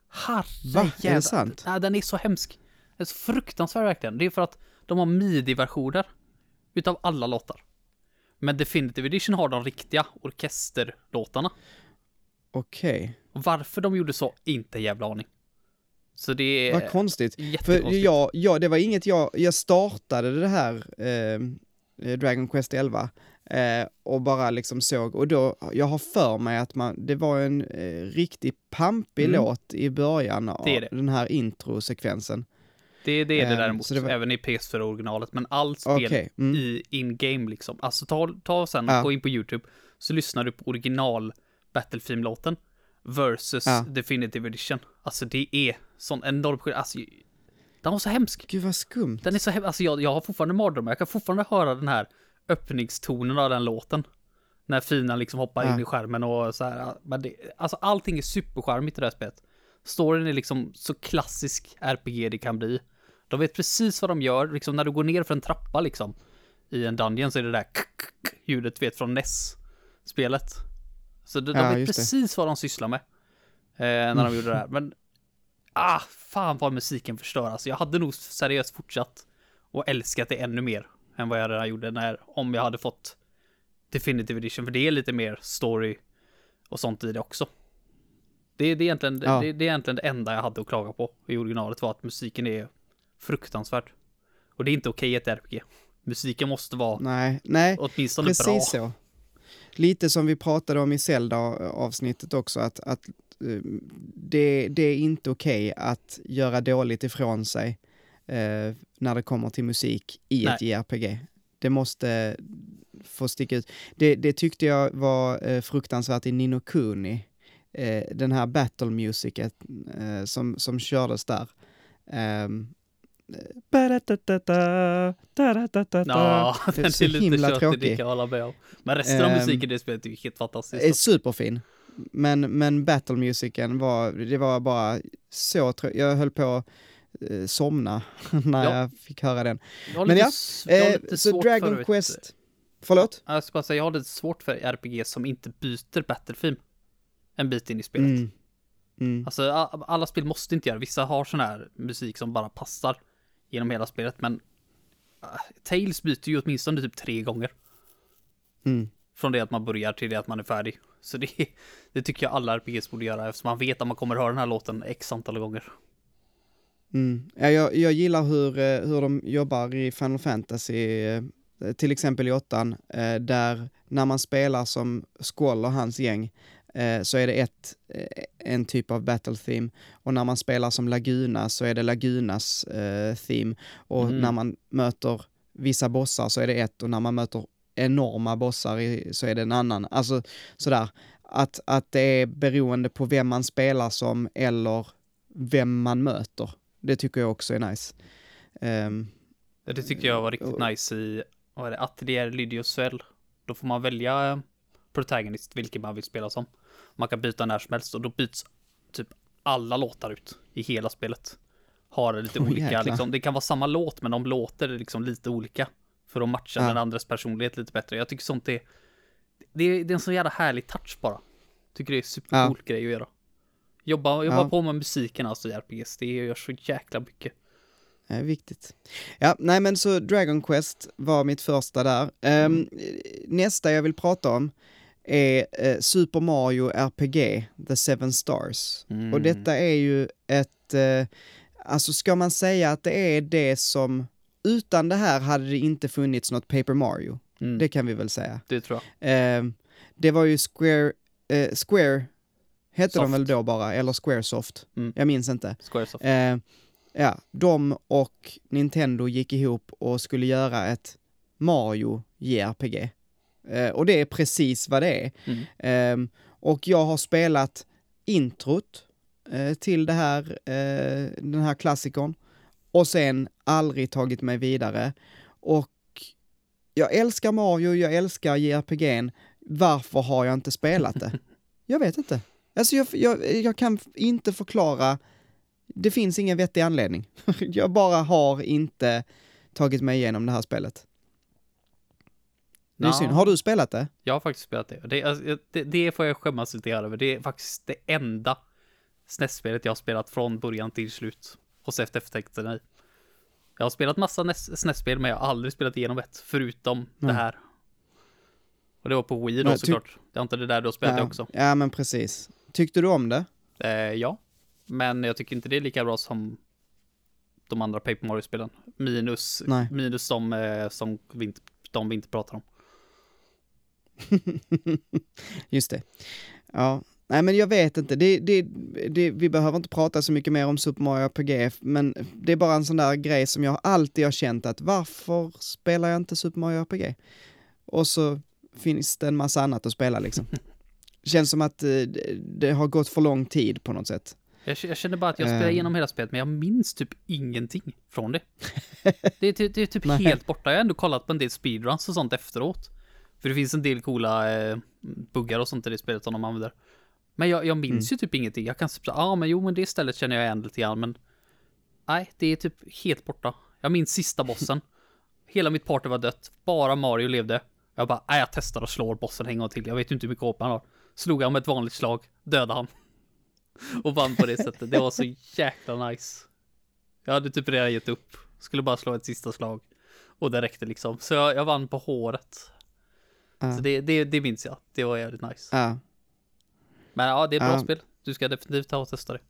Herre Va? Är det sant? Nej, den är så hemsk. Den är så fruktansvärd verkligen. Det är för att de har midi-versioner utav alla låtar. Men Definitive Edition har de riktiga orkesterlåtarna. Okej. Och varför de gjorde så, inte en jävla aning. Så det är Vad konstigt. För jag, jag, det var inget jag, jag startade det här eh, Dragon Quest 11 eh, och bara liksom såg och då, jag har för mig att man, det var en eh, riktigt pampig Mm. låt i början av Det det. den här introsekvensen. Det, det är det Ehm, däremot, det var- även i PS4-originalet. Men allt spel Okej, mm. i in-game liksom. Alltså ta, ta sen, Ja. gå in på YouTube, så lyssnar du på original Battlefield-låten versus Ja. Definitive Edition. Alltså det är sån enorm skillnad. Alltså, den var så hemsk. Gud vad skumt. Den är så hemsk. Alltså jag, jag har fortfarande mardrömmar. Jag kan fortfarande höra den här öppningstonen av den låten. När finan liksom hoppar Ja. in i skärmen och så här. Men det, alltså allting är superskärmigt i det här spelet. Storyn är liksom så klassisk RPG det kan bli. De vet precis vad de gör, liksom när du går ner för en trappa liksom. I en dungeon så är det där ljudet vet från NES-spelet. Så de, de Ja, vet just det. precis vad de sysslar med. Eh, när de gjorde det här. Men, ah, fan vad musiken förstör. Alltså jag hade nog seriöst fortsatt och älskat det ännu mer än vad jag redan gjorde när, om jag hade fått Definitive Edition, för det är lite mer story och sånt i det också. Det, det, är egentligen, Ja. det, det är egentligen det enda jag hade att klaga på i originalet var att musiken är fruktansvärd. Och det är inte okej i ett RPG. Musiken måste vara Nej, nej, åtminstone precis bra. så. Lite som vi pratade om i Zelda-avsnittet också, att, att det, det är inte okej att göra dåligt ifrån sig eh, när det kommer till musik i ett JRPG. Det måste få sticka ut. Det, det tyckte jag var eh, fruktansvärt i Nino Kuni. Eh, den här battle musicet eh, som, som kördes där. Ja, Det är den så är lite himla tjötig, det kan jag hålla med om. Men resten av Ehm, musiken i det spelet är ju helt är fantastiskt. superfin. Men, men battle musicen var, det var bara så trö- Jag höll på eh, somna när Ja. jag fick höra den. Jag Men lite ja, Eh, så Dragon för, vet- Quest... Förlåt? Jag ska bara säga, jag har lite svårt för RPG som inte byter battle theme en bit in i spelet. Mm. Mm. Alltså alla spel måste inte göra, vissa har sån här musik som bara passar genom hela spelet, men uh, Tales byter ju åtminstone typ tre gånger. Mm. Från det att man börjar till det att man är färdig. Så det, det tycker jag alla RPGs borde göra eftersom man vet att man kommer höra den här låten x antal gånger. Mm. Ja, jag, jag gillar hur, eh, hur de jobbar i Final Fantasy, eh, till exempel i åttan, eh, där när man spelar som Squall och hans gäng så är det ett, en typ av battle theme och när man spelar som Laguna så är det Lagunas theme och Mm. när man möter vissa bossar så är det ett och när man möter enorma bossar i, så är det en annan. Alltså sådär, att, att det är beroende på vem man spelar som eller vem man möter. Det tycker jag också är nice. Ehm, Det tyckte jag var riktigt Och- nice i, vad är det, Atelier Lydios Svel. Då får man välja eh, protagonist, vilken man vill spela som. Man kan byta när som helst och då byts typ alla låtar ut i hela spelet. Har lite Åh, olika, liksom, det kan vara samma låt men de låter liksom lite olika. För att matcha Ja. den andres personlighet lite bättre. Jag tycker sånt är, det är, det är en så jävla härlig touch bara. Tycker det är supercool grej att göra. Jobba, jobba Ja. på med musiken alltså i RPGs, det gör så jäkla mycket. Det är viktigt. Ja, nej men så Dragon Quest var mitt första där. Ehm, Nästa jag vill prata om är eh, Super Mario RPG, The Seven Stars. Mm. Och detta är ju ett, eh, alltså ska man säga att det är det som, utan det här hade det inte funnits något Paper Mario. Mm. Det kan vi väl säga. det tror jag. Ehm, det var ju Square, eh, Square hette de väl då bara, eller Squaresoft. Mm. Jag minns inte. Squaresoft. Eh, ja, de och Nintendo gick ihop och skulle göra ett Mario JRPG. Eh, och det är precis vad det är. Mm. Eh, och jag har spelat introt eh, till det här, eh, den här klassikern och sen aldrig tagit mig vidare. Och jag älskar Mario, jag älskar JRPG'n. Varför har jag inte spelat det? Jag vet inte. Alltså jag, jag, jag kan inte förklara det finns ingen vettig anledning. jag bara har inte tagit mig igenom det här spelet. Det är synd. Har du spelat det? Jag har faktiskt spelat det. Det, alltså, det. det får jag skämmas lite över. Det är faktiskt det enda SNES-spelet jag har spelat från början till slut. Och sett eftertexterna i. Jag har spelat massa NES SNES-spel, men jag har aldrig spelat igenom ett, förutom det Mm. här. Och det var på Wii då såklart. Det är inte det där du har spelat det ja. också. Ja, men precis. Tyckte du om det? Eh, ja. Men jag tycker inte det är lika bra som de andra Paper Mario-spelen. Minus, Nej. minus de eh, som vi inte, de vi inte pratar om. Just det. Ja. Nej, men jag vet inte. Det, det, det, vi behöver inte prata så mycket mer om Super Mario RPG, men det är bara en sån där grej som jag alltid har känt att varför spelar jag inte Super Mario RPG? Och så finns det en massa annat att spela liksom. Känns som att eh, det, har gått för lång tid på något sätt. Jag, jag känner bara att jag spelar Ehm. igenom hela spelet, men jag minns typ ingenting från det. Det är, det är typ helt borta. Jag har ändå kollat på en del speedruns och sånt efteråt. För det finns en del coola eh, buggar och sånt i det spelet som de använder. Men jag, jag minns Mm. ju typ ingenting. Jag kan typ säga, ah, men jo men det stället känner jag igen lite grann, men nej, det är typ helt borta. Jag minns sista bossen. Hela mitt party var dött, bara Mario levde. Jag bara, nej jag testar och slår bossen en gång till. Jag vet ju inte hur mycket HP han har. Slog han med ett vanligt slag, dödade han. Och vann på det sättet. Det var så jäkla nice. Jag hade typ redan gett upp. Skulle bara slå ett sista slag. Och det räckte liksom. Så jag, jag vann på håret. Ja. Så det, det, det minns jag. Det var jävligt nice. Ja. Men ja, det är ett bra spel. Du ska definitivt ta och testa det.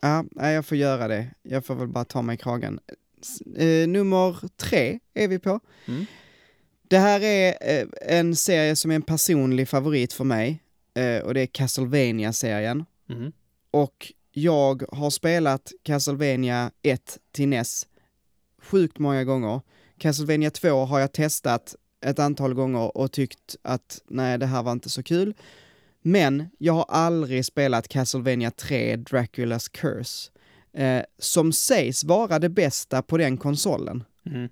Ja, jag får göra det. Jag får väl bara ta mig i kragen. Eh, nummer tre är vi på. Mm. Det här är eh, en serie som är en personlig favorit för mig. Eh, och det är Castlevania-serien. Mhm. Och jag har spelat Castlevania 1 till NES sjukt många gånger. Castlevania 2 har jag testat ett antal gånger och tyckt att nej, det här var inte så kul. Men jag har aldrig spelat Castlevania 3 Draculas Curse, eh, som sägs vara det bästa på den konsolen. Mm.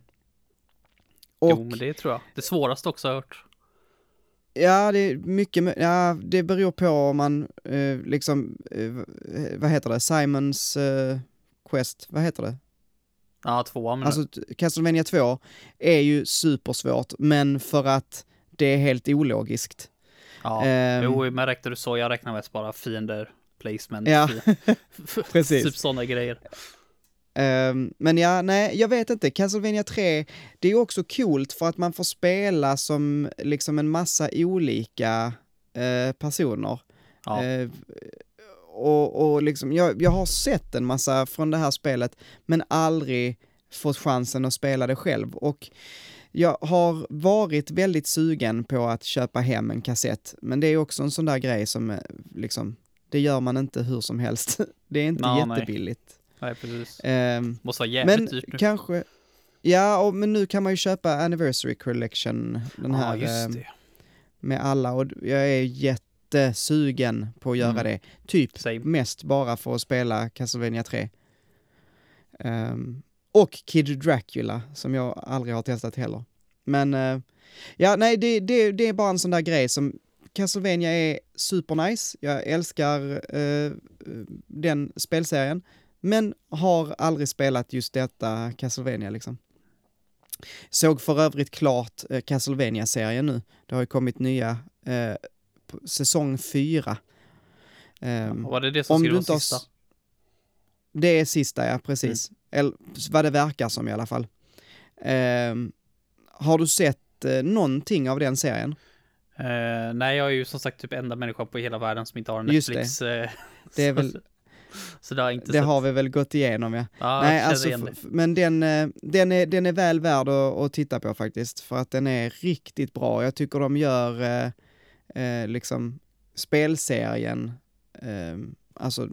Och, Jo, men det tror jag. Det svåraste också har jag hört. Ja, det är mycket, ja, det beror på om man eh, liksom, eh, vad heter det, Simons eh, Quest, vad heter det? Ja, tvåan Alltså Castlevania 2 är ju supersvårt, men för att det är helt ologiskt. Ja. ehm. Jo, men räknar du så, jag räknar mest bara fiender, placement, Ja, fi- precis. typ sådana grejer. Ehm, men ja, nej, jag vet inte. Castlevania 3, det är också coolt för att man får spela som liksom en massa olika eh, personer. Ja. Eh, och, och liksom, jag, jag har sett en massa från det här spelet, men aldrig fått chansen att spela det själv. Och jag har varit väldigt sugen på att köpa hem en kassett, men det är också en sån där grej som eh, liksom, det gör man inte hur som helst. Det är inte nej. jättebilligt. Nej, precis. Ehm, Måste vara jävligt men dyrt nu. kanske, ja, och, men nu kan man ju köpa Anniversary Collection, den här just ehm, det. med alla, och jag är jättesugen på att göra Mm. det. Typ Same. mest bara för att spela Castlevania 3. Ehm, och Kid Dracula, som jag aldrig har testat heller. Men, eh, ja, nej, det, det, det är bara en sån där grej som Castlevania är supernice, jag älskar eh, den spelserien, men har aldrig spelat just detta Castlevania liksom. Såg för övrigt klart eh, Castlevania-serien nu. Det har ju kommit nya, eh, säsong fyra. Ehm, Var det det som om skulle vara har sista? Det är sista, ja precis. Eller vad det verkar som i alla fall. Ehm, har du sett eh, någonting av den serien? Eh, nej, jag är ju som sagt typ enda människan på hela världen som inte har Just det. Netflix. eh, Det är väl- Så det har inte Det sett. har vi väl gått igenom ja. Ja, Nej, alltså, men den, eh, den, är, den är väl värd att, att titta på faktiskt, för att den är riktigt bra. Jag tycker de gör eh, eh, liksom spelserien, eh, alltså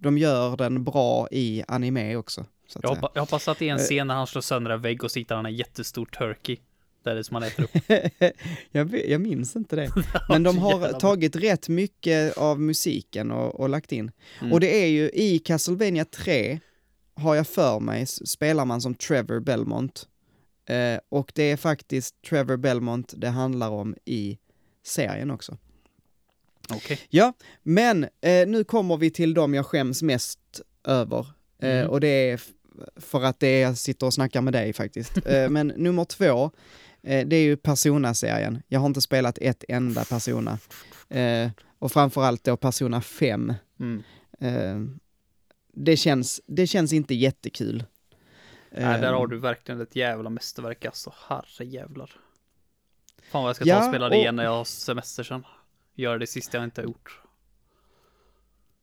de gör den bra i anime också. Så att Jag, hoppa, jag hoppas att det är en Eh. scen när han slår sönder en vägg och sitter han en jättestor turkey. Där det som han äter upp. jag, jag minns inte det. Men de har tagit rätt mycket av musiken och, och lagt in. Mm. Och det är ju i Castlevania 3, har jag för mig, spelar man som Trevor Belmont. Eh, och det är faktiskt Trevor Belmont det handlar om i serien också. Okej. Ja, men eh, nu kommer vi till de jag skäms mest över. Eh, Mm. Och det är för att det är jag sitter och snackar med dig faktiskt. eh, men nummer två, eh, det är ju Persona-serien. Jag har inte spelat ett enda Persona. Eh, och framförallt då Persona 5. Mm. Eh, det, känns, det känns inte jättekul. Nej, där har du verkligen ett jävla mästerverk alltså. Herre jävlar. Fan vad jag ska ta och spela det igen när jag har semester sen. Göra det sista jag inte har gjort.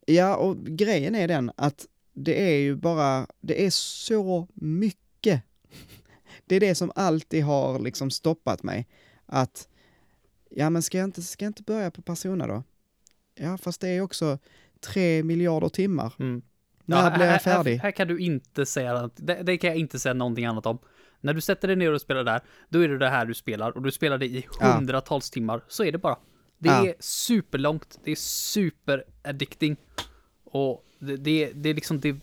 Ja, och grejen är den att det är ju bara, det är så mycket. Det är det som alltid har liksom stoppat mig. Att, ja men ska jag inte, ska jag inte börja på Persona då? Ja, fast det är också tre miljarder timmar. Mm. När Ja, blir här- jag färdig? Här, här kan du inte säga, att- det, det kan jag inte säga någonting annat om. När du sätter dig ner och spelar där, då är det det här du spelar och du spelar det i Ja. hundratals timmar. Så är det bara. Det Ja. är superlångt, det är super addicting. Och det, det, det är liksom, det,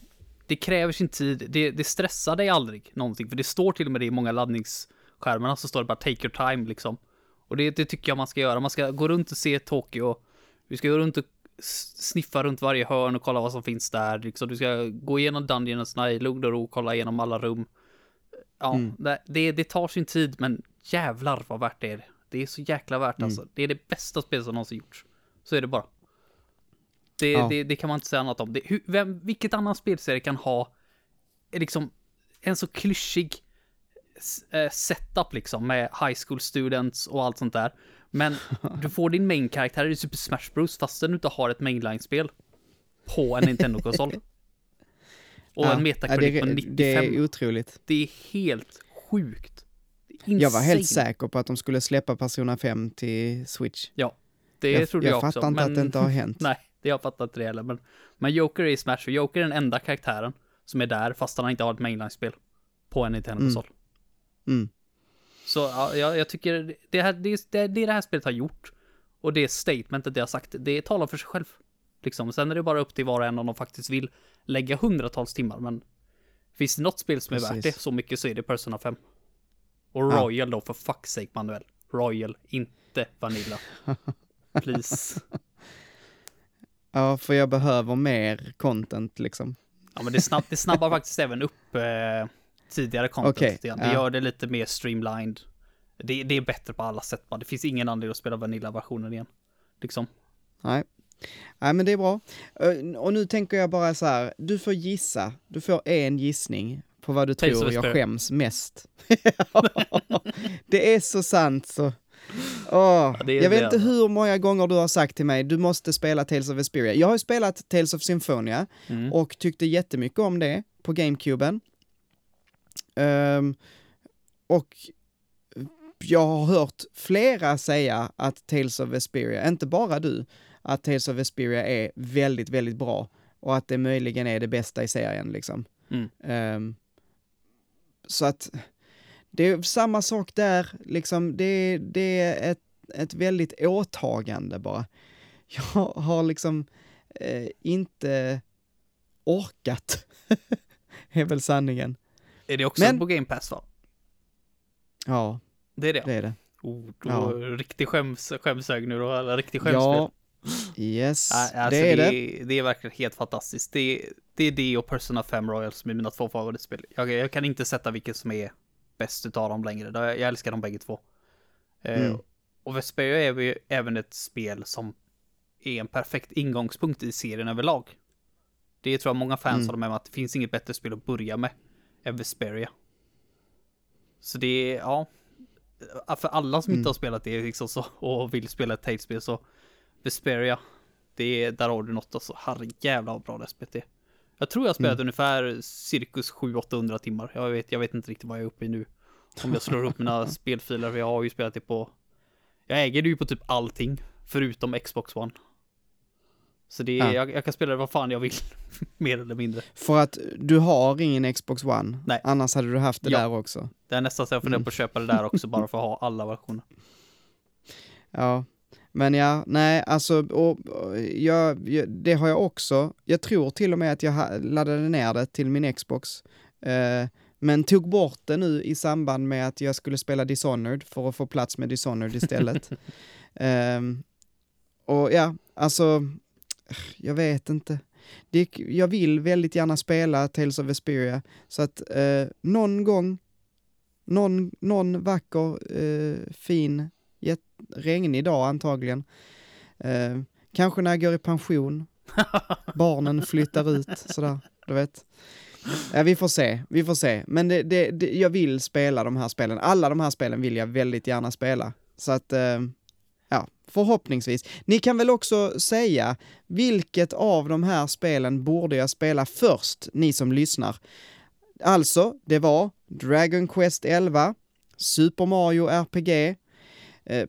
det kräver sin tid, det, det stressar dig aldrig någonting. För det står till och med det i många laddningsskärmarna så står det bara take your time liksom. Och det, det tycker jag man ska göra. Man ska gå runt och se Tokyo. Vi ska gå runt och sniffa runt varje hörn och kolla vad som finns där. Liksom. Du ska gå igenom dungeonsna i lugn och ro, kolla igenom alla rum. Ja, Mm. det, det, det tar sin tid, men jävlar vad värt det är. Det är så jäkla värt Mm. alltså. Det är det bästa spelet som någonsin gjorts. Så är det bara. Det, Ja. det, det kan man inte säga annat om. Det, hur, vem, vilket annan spelserie kan ha liksom en så klyschig eh, setup liksom med high school students och allt sånt där. Men du får din main-karaktär i Super Smash Bros fastän du inte har ett mainline-spel på en Nintendo-konsol. Och Ja, en Metacritic på är- 95. det är otroligt. Det är helt sjukt. Är Jag var helt insane. säker på att de skulle släppa Persona 5 till Switch. Ja, det jag trodde jag, jag också. fattar inte men... att det inte har hänt. Nej, det har jag fattat inte det heller. Men, men Joker är i Smash och Joker är den enda karaktären som är där fast han inte har ett mainline-spel på en Nintendo-konsol. Mm. Så ja, jag, jag tycker det, här, det, det, det det här spelet har gjort och det statementet det har sagt, det talar för sig själv. Liksom. Sen är det bara upp till var och en om de faktiskt vill lägga hundratals timmar, men finns det något spel som är värt det så mycket så är det Persona 5. Och Ja. Royal då, för fuck's sake Manuel. Royal, inte Vanilla. Please. Ja, för jag behöver mer content liksom. Ja, men det, snabb, det snabbar faktiskt även upp eh, tidigare content. Lite grann. Det ja. gör det lite mer streamlined. Det, det är bättre på alla sätt. bara. Det finns ingen anledning att spela Vanilla-versionen igen. Liksom. Nej. Nej, men det är bra. Ö, Och nu tänker jag bara så här, du får gissa, du får en gissning på vad du Tales tror jag skäms mest. det är så sant så. Det är jag vet inte alltså. hur många gånger du har sagt till mig, du måste spela Tales of Vesperia. Jag har ju spelat Tales of Symphonia Mm. och tyckte jättemycket om det på GameCuben. Ehm, och jag har hört flera säga att Tales of Vesperia, inte bara du, att Tales of Vesperia är väldigt, väldigt bra och att det möjligen är det bästa i serien liksom. Mm. Ehm, så att det är samma sak där, liksom, det, det är ett, ett väldigt åtagande bara. Jag har liksom eh, inte orkat, är väl sanningen. Är det också Men- på Game Pass va? Ja, Det är det? det är det. Oh, då Ja. Riktig skäms, skämshög nu då, eller riktig skämsspel. Ja, yes, alltså det är det. Är, det är verkligen helt fantastiskt. Det, det är det och Persona 5 Royal som är mina två favoritspel. Jag, jag kan inte sätta vilket som är bäst utav dem längre. Jag, jag älskar dem bägge två. Eh, Mm. och Vesperia är ju även ett spel som är en perfekt ingångspunkt i serien överlag. Det tror jag många fans Mm. håller med om att det finns inget bättre spel att börja med än Vesperia. Så det är, ja. För alla som Mm. inte har spelat det liksom så, och vill spela ett Tales-spel så Vesperia, det är, där har du något alltså. Herrejävlar vad bra det är. Jag tror jag har spelat Mm. ungefär cirkus 700-800 timmar. Jag vet, jag vet inte riktigt vad jag är uppe i nu. Om jag slår upp mina spelfiler, för jag har ju spelat det på... Jag äger det ju på typ allting, förutom Xbox One. Så det är, Ja. jag, jag kan spela det vad fan jag vill, mer eller mindre. För att du har ingen Xbox One, Nej. annars hade du haft det Ja. där också. Det är nästan så jag funderar Mm. på att köpa det där också, bara för att ha alla versioner. Ja, men ja, nej, alltså, och, och, jag, jag, det har jag också. Jag tror till och med att jag laddade ner det till min Xbox. Eh, men tog bort det nu i samband med att jag skulle spela Dishonored för att få plats med Dishonored istället. Ehm, och ja, alltså, jag vet inte. Det, jag vill väldigt gärna spela Tales of Vesperia, så att eh, någon gång, någon, någon vacker, eh, fin, regnig dag antagligen, eh, kanske när jag går i pension, barnen flyttar ut, sådär, du vet. Ja, vi får se, vi får se. Men det, det, det, jag vill spela de här spelen. Alla de här spelen vill jag väldigt gärna spela. Så att, eh, ja, förhoppningsvis. Ni kan väl också säga, vilket av de här spelen borde jag spela först, ni som lyssnar? Alltså, det var Dragon Quest 11, Super Mario RPG, eh,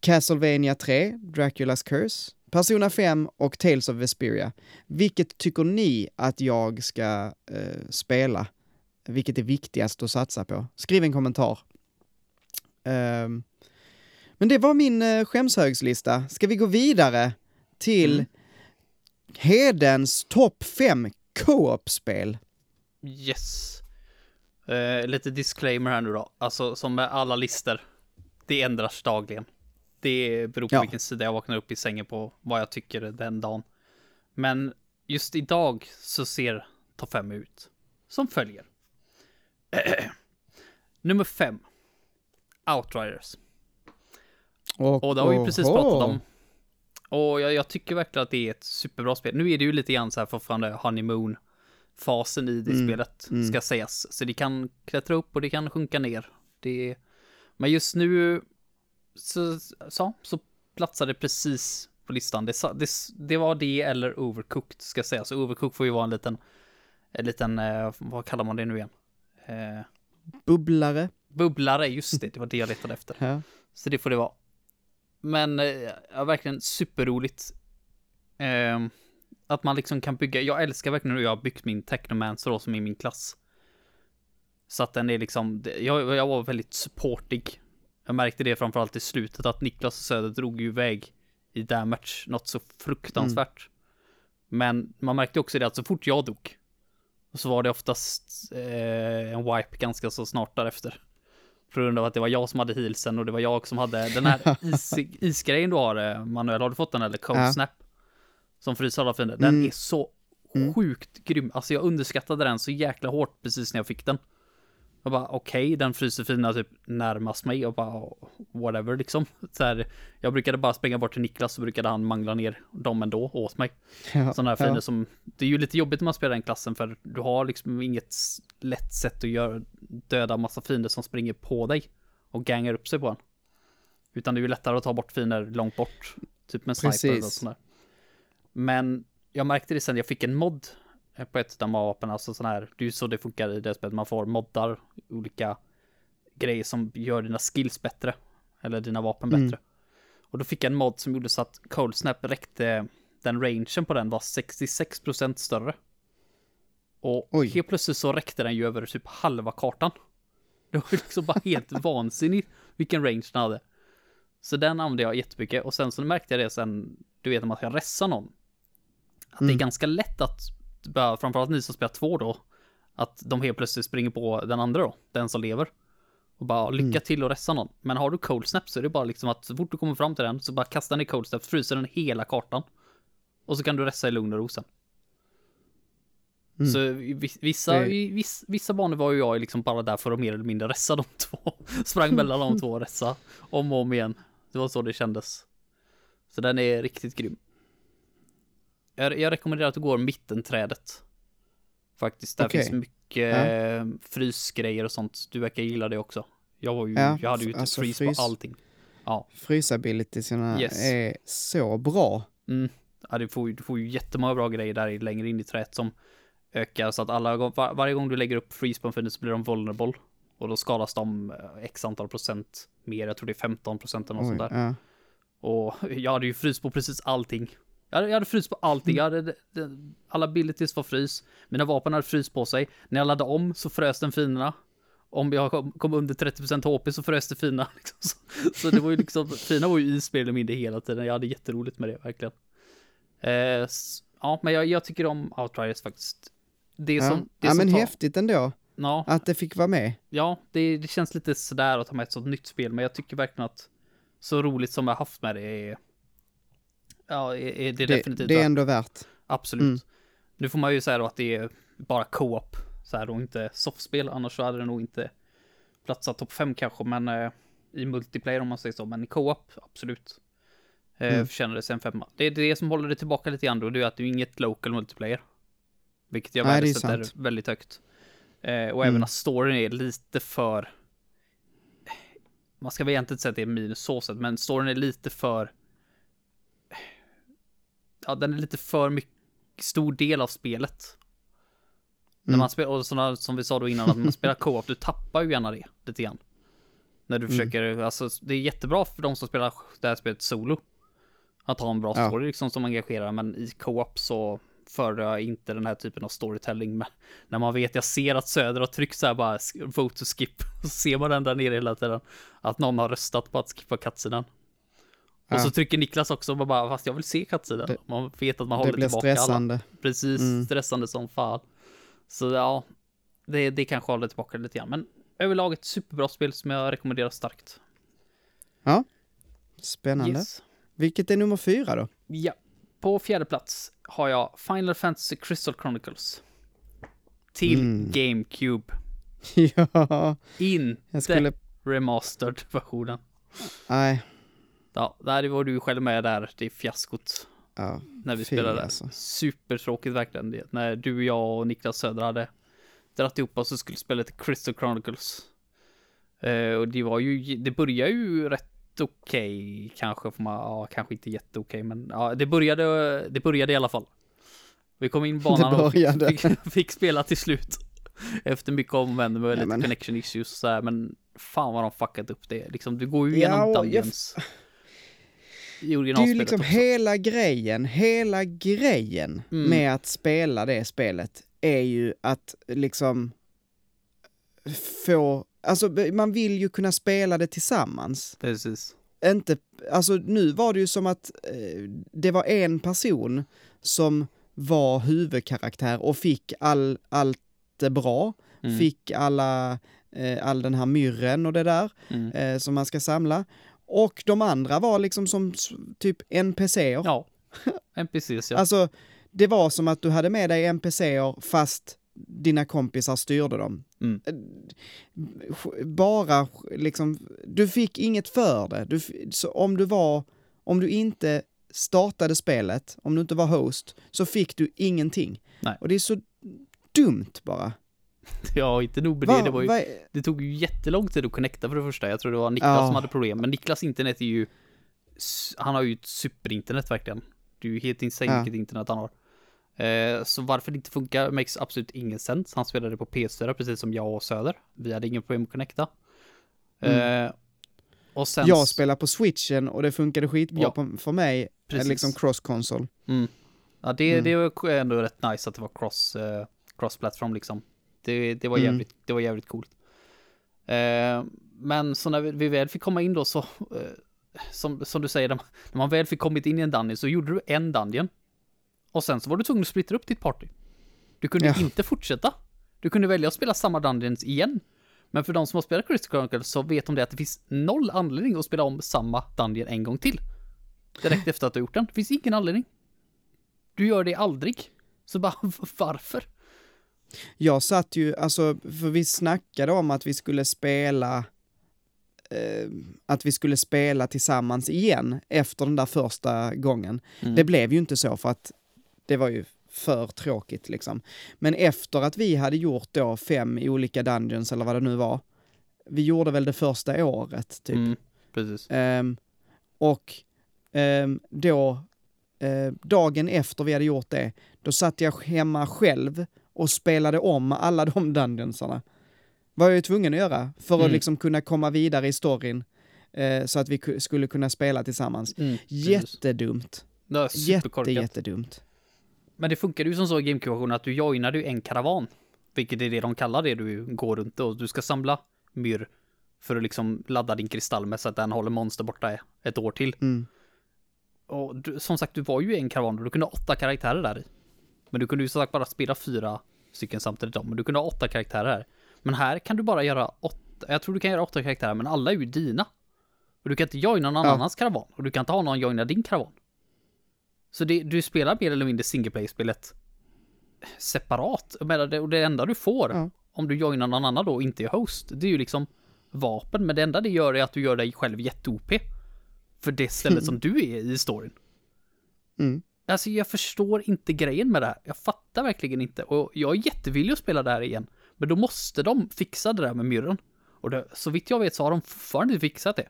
Castlevania 3, Draculas Curse, Persona 5 och Tales of Vesperia. Vilket tycker ni att jag ska eh, spela? Vilket är viktigast att satsa på? Skriv en kommentar. Ehm, men det var min eh, skämshögslista. Ska vi gå vidare till Mm. Hedens topp 5 co-op-spel? Yes. Eh, lite disclaimer här nu då. Alltså som med alla listor. Det ändras dagligen. Det beror på Ja. vilken sida jag vaknar upp i sängen på. Vad jag tycker den dagen. Men just idag så ser topp 5 ut. Som följer. Nummer 5. Outriders. Och det har vi precis pratat om. Och jag, jag tycker verkligen att det är ett superbra spel. Nu är det ju lite grann så här fortfarande honeymoon-fasen i det Mm, spelet, mm. ska sägas. Så det kan klättra upp och det kan sjunka ner. Det, men just nu så, så, så platsar det precis på listan. Det, det, det var det eller Overcooked, ska sägas. Så Overcooked får ju vara en liten, en liten, eh, vad kallar man det nu igen? Eh, Bubblare. bubblare, just det, det var det jag letade efter. Ja. Så det får det vara. Men eh, ja, verkligen superroligt. Eh, att man liksom kan bygga, jag älskar verkligen hur jag har byggt min Technomancer då som är min klass. Så att den är liksom, jag, jag var väldigt supportig. Jag märkte det framförallt i slutet att Niklas och Söder drog ju iväg i damage, något så fruktansvärt. Men man märkte också det att så fort jag dog, så var det oftast eh, en wipe ganska så snart därefter. På grund av att det var jag som hade healsen och det var jag som hade den här is, isgrejen du har, eh, Manuel, har du fått den eller? Cold Ja. snap. Som fryser alla fiender. Den Mm. är så Mm. sjukt grym. Alltså jag underskattade den så jäkla hårt precis när jag fick den. Jag bara okej, den fryser fina typ närmast mig och bara whatever liksom. Så här, jag brukade bara springa bort till Niklas så brukade han mangla ner dem ändå åt mig. Ja, Sådana här fiender ja. som, det är ju lite jobbigt när man spelar den klassen för du har liksom inget lätt sätt att göra, döda massa fiender som springer på dig och gangar upp sig på en. Utan det är ju lättare att ta bort fiender långt bort, typ med sniper och sånt där. Men jag märkte det sen, jag fick en mod på ett av vapen, alltså sån här, det är ju så det funkar i det spelet, man får moddar, olika grejer som gör dina skills bättre, eller dina vapen Mm. bättre. Och då fick jag en mod som gjorde så att Cold Snap räckte, den rangen på den var 66% större. Och Oj. helt plötsligt så räckte den ju över typ halva kartan. Det var liksom bara helt vansinnigt vilken range den hade. Så den använde jag jättemycket och sen så märkte jag det sen, du vet om man ska ressa någon. Att det är Mm. ganska lätt att, bara, framförallt ni som spelar två då, att de helt plötsligt springer på den andra då, den som lever. Och bara lycka Mm. till att ressa någon. Men har du cold snap så är det bara liksom att så fort du kommer fram till den så bara kastar ni cold snap, fryser den hela kartan. Och så kan du ressa i lugn och ro sen. Mm. Så vi- vissa, Det- i viss, vissa banor var ju jag liksom bara där för att mer eller mindre ressa de två. Sprang mellan de två och ressa om och om igen. Det var så det kändes. Så den är riktigt grym. Jag, jag rekommenderar att du går mittenträdet. Faktiskt, där Okej. finns mycket eh, frysgrejer och sånt. Du verkar gilla det också. Jag, var ju, Ja, jag hade ju typ alltså frys frys- på allting. Ja, Frysabilitiesarna Yes. är så bra. mm. ja du, får, du får ju jättemånga bra grejer där längre in i träet som ökar så att alla, var, varje gång du lägger upp freeze på en fiende så blir de vulnerable. Och då skadas de eh, x antal procent mer. Jag tror det är 15 procent eller något Oj, sånt där. ja. Och jag hade ju frys på precis allting. Jag hade, jag hade frys på allting. Jag hade, alla abilities var frys. Mina vapen hade frys på sig. När jag laddade om så frös den finerna. Om jag kom, kom under 30% HP så frös det fina. Liksom. Så, så det var ju liksom, fina var ju i spel eller mindre hela tiden. Jag hade jätteroligt med det, verkligen. Eh, ja, men jag, jag tycker om Outriders faktiskt. Det Ja. som, det ja, som men tar, häftigt ändå Ja, att det fick vara med. ja det, det känns lite sådär att ha med ett sånt nytt spel, men jag tycker verkligen att så roligt som jag haft med det är, ja, är, är det, Det, definitivt det är ändå värt. Absolut. Mm. Nu får man ju säga då att det är bara co-op, så här och inte softspel, annars så hade det nog inte platsat topp 5 kanske, men eh, i multiplayer om man säger så, men i co-op, absolut. Eh, Mm. Förtjänar det sen femma. Det är det som håller det tillbaka lite grann då, det är att det är inget local multiplayer. Vilket jag värdesätter väldigt högt. Eh, och Mm. även att storyn är lite för... Man ska väl egentligen inte säga att det är minus så sett, men storyn är lite för... Ja, den är lite för mycket, stor del av spelet. När Mm. man spelar, och sådana, som vi sa då innan, att man spelar co-op, du tappar ju gärna det lite grann. När du Mm. försöker, alltså det är jättebra för de som spelar det här spelet solo. Att ha en bra Ja. story liksom som engagerar, men i co-op så föredrar jag inte den här typen av storytelling. Men när man vet, jag ser att Söder har tryckt så här bara vote to skip, så ser man den där nere hela tiden. Att någon har röstat på att skippa kattsidan. Och Ja. så trycker Niklas också och bara, fast jag vill se kattsidan. Det- Man vet att man Det håller blir tillbaka alla. stressande. Precis, Mm. stressande som fan. Så ja, det, det kanske håller tillbaka lite grann. Men överlag ett superbra spel som jag rekommenderar starkt. Spännande. Yes. Vilket är nummer fyra då? Ja, på fjärde plats har jag Final Fantasy Crystal Chronicles. Till Mm. GameCube. ja, Inte skulle... remastered versionen. Nej, Ja, där var du själv med där, det fiaskot. ja. När vi spelade. alltså. Supertråkigt verkligen. Det. När du, jag och Niklas Söder hade dratt ihop oss och skulle spela lite Crystal Chronicles. Eh, och det var ju, det började ju rätt okej, kanske får man, ja, kanske inte jätteokej, men ja, det började, det började i alla fall. Vi kom in banan och fick, fick spela till slut. Efter mycket om och men med lite men- connection issues så här, men fan vad de fuckat upp det. Liksom, du går ju igenom Ja, och jag- I Det är ju originalspelet liksom också. hela grejen, hela grejen Mm. med att spela det spelet är ju att liksom få, alltså man vill ju kunna spela det tillsammans. Precis. Inte, alltså nu var det ju som att eh, det var en person som var huvudkaraktär och fick all, allt det bra, Mm. fick alla, eh, all den här myrren och det där Mm. eh, som man ska samla. Och de andra var liksom som typ NPCer. Ja. NPCs ja. Alltså, det var som att du hade med dig NPCer fast dina kompisar styrde dem. Mm. Eh, Bara liksom, du fick inget för det. Du, så om du var, om du inte startade spelet, om du inte var host, så fick du ingenting. Nej. Och det är så dumt bara. Ja, inte nog med det. Va- Det, var ju, va- det tog ju jättelång tid att connecta för det första. Jag tror det var Niklas Ja. som hade problem. Men Niklas internet är ju... Han har ju ett superinternet verkligen. Det är ju helt insane Ja. vilket internet han har. Eh, så varför det inte funkar makes absolut ingen sens. Han spelade på PS4 precis som jag och Söder. Vi hade ingen problem att connecta. Eh, och sen... Mm. jag spelar på switchen och det funkade skitbra Ja. på, för mig, Precis. liksom cross-console. Mm. Ja, det, Mm. det var ändå rätt nice att det var cross, eh, cross-platform liksom. Det, det, var Mm. jävligt, det var jävligt coolt. Eh, men så när vi, vi väl fick komma in då så, eh, som, som du säger, när man, när man väl fick kommit in i en dungeon så gjorde du en dungeon. Och sen så var du tvungen att splittra upp ditt party. Du kunde Ja. inte fortsätta. Du kunde välja att spela samma dungeons igen. Men för de som har spelat Critical Chronicles så vet de det att det finns noll anledning att spela om samma dungeon en gång till. Direkt efter att du har gjort den. Det finns ingen anledning. Du gör det aldrig. Så bara, varför? Jag satt ju, alltså, för vi snackade om att vi skulle spela eh, att vi skulle spela tillsammans igen efter den där första gången. Mm. Det blev ju inte så för att det var ju för tråkigt liksom. Men efter att vi hade gjort då fem olika dungeons eller vad det nu var, vi gjorde väl det första året typ. Mm, precis. Ehm, och ehm, då, eh, dagen efter vi hade gjort det, då satt jag hemma själv och spelade om alla de dungeonsarna. Var jag ju tvungen att göra för att Mm. liksom kunna komma vidare i storyn eh, så att vi ku- skulle kunna spela tillsammans. Mm. Jättedumt. Det Jätte, jättedumt. Men det funkade ju som så i GameCube-versionen att du joinade ju en karavan. Vilket är det de kallar det du går runt och du ska samla myrr för att liksom ladda din kristall med så att den håller monster borta ett år till. Mm. Och du, som sagt, du var ju en karavan och du kunde ha åtta karaktärer där i. Men du kunde ju som sagt bara spela fyra stycken samtidigt om, men du kunde ha åtta karaktärer här. Men här kan du bara göra åtta, jag tror du kan göra åtta karaktärer, men alla är ju dina. Och du kan inte joina någon Ja. annans karavan, och du kan inte ha någon joina din karavan. Så det, du spelar mer eller mindre single play-spelet separat. Det, och det enda du får, Ja. om du joinar någon annan då och inte är host, det är ju liksom vapen, men det enda det gör är att du gör dig själv jätte-OP. För det stället som du är i storyn. Mm. Alltså jag förstår inte grejen med det här. Jag fattar verkligen inte. Och jag är jättevillig att spela det här igen. Men då måste de fixa det där med myrren. Och det, så vitt jag vet så har de fortfarande inte fixat det.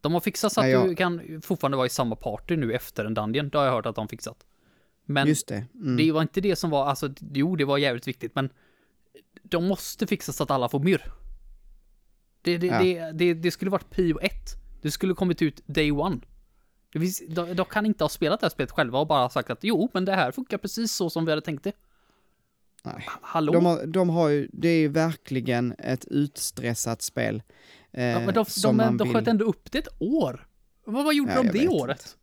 De har fixat så att Nej, jag- du kan fortfarande vara i samma party nu efter en dungeon. Det har jag hört att de har fixat. Men Just det. Mm. det var inte det som var, alltså jo det var jävligt viktigt men de måste fixa så att alla får myrr. Det, det, Ja. det, det, det skulle varit prio ett. Det skulle kommit ut day one. Finns, de, de kan inte ha spelat det här spelet själva och bara sagt att jo, men det här funkar precis så som vi hade tänkt det. Nej. Hallå? De har, de har ju, det är ju verkligen ett utstressat spel. Eh, ja, men de, som de, man de, vill- sköt ändå upp det ett år. Vad, vad gjorde Ja, de det året?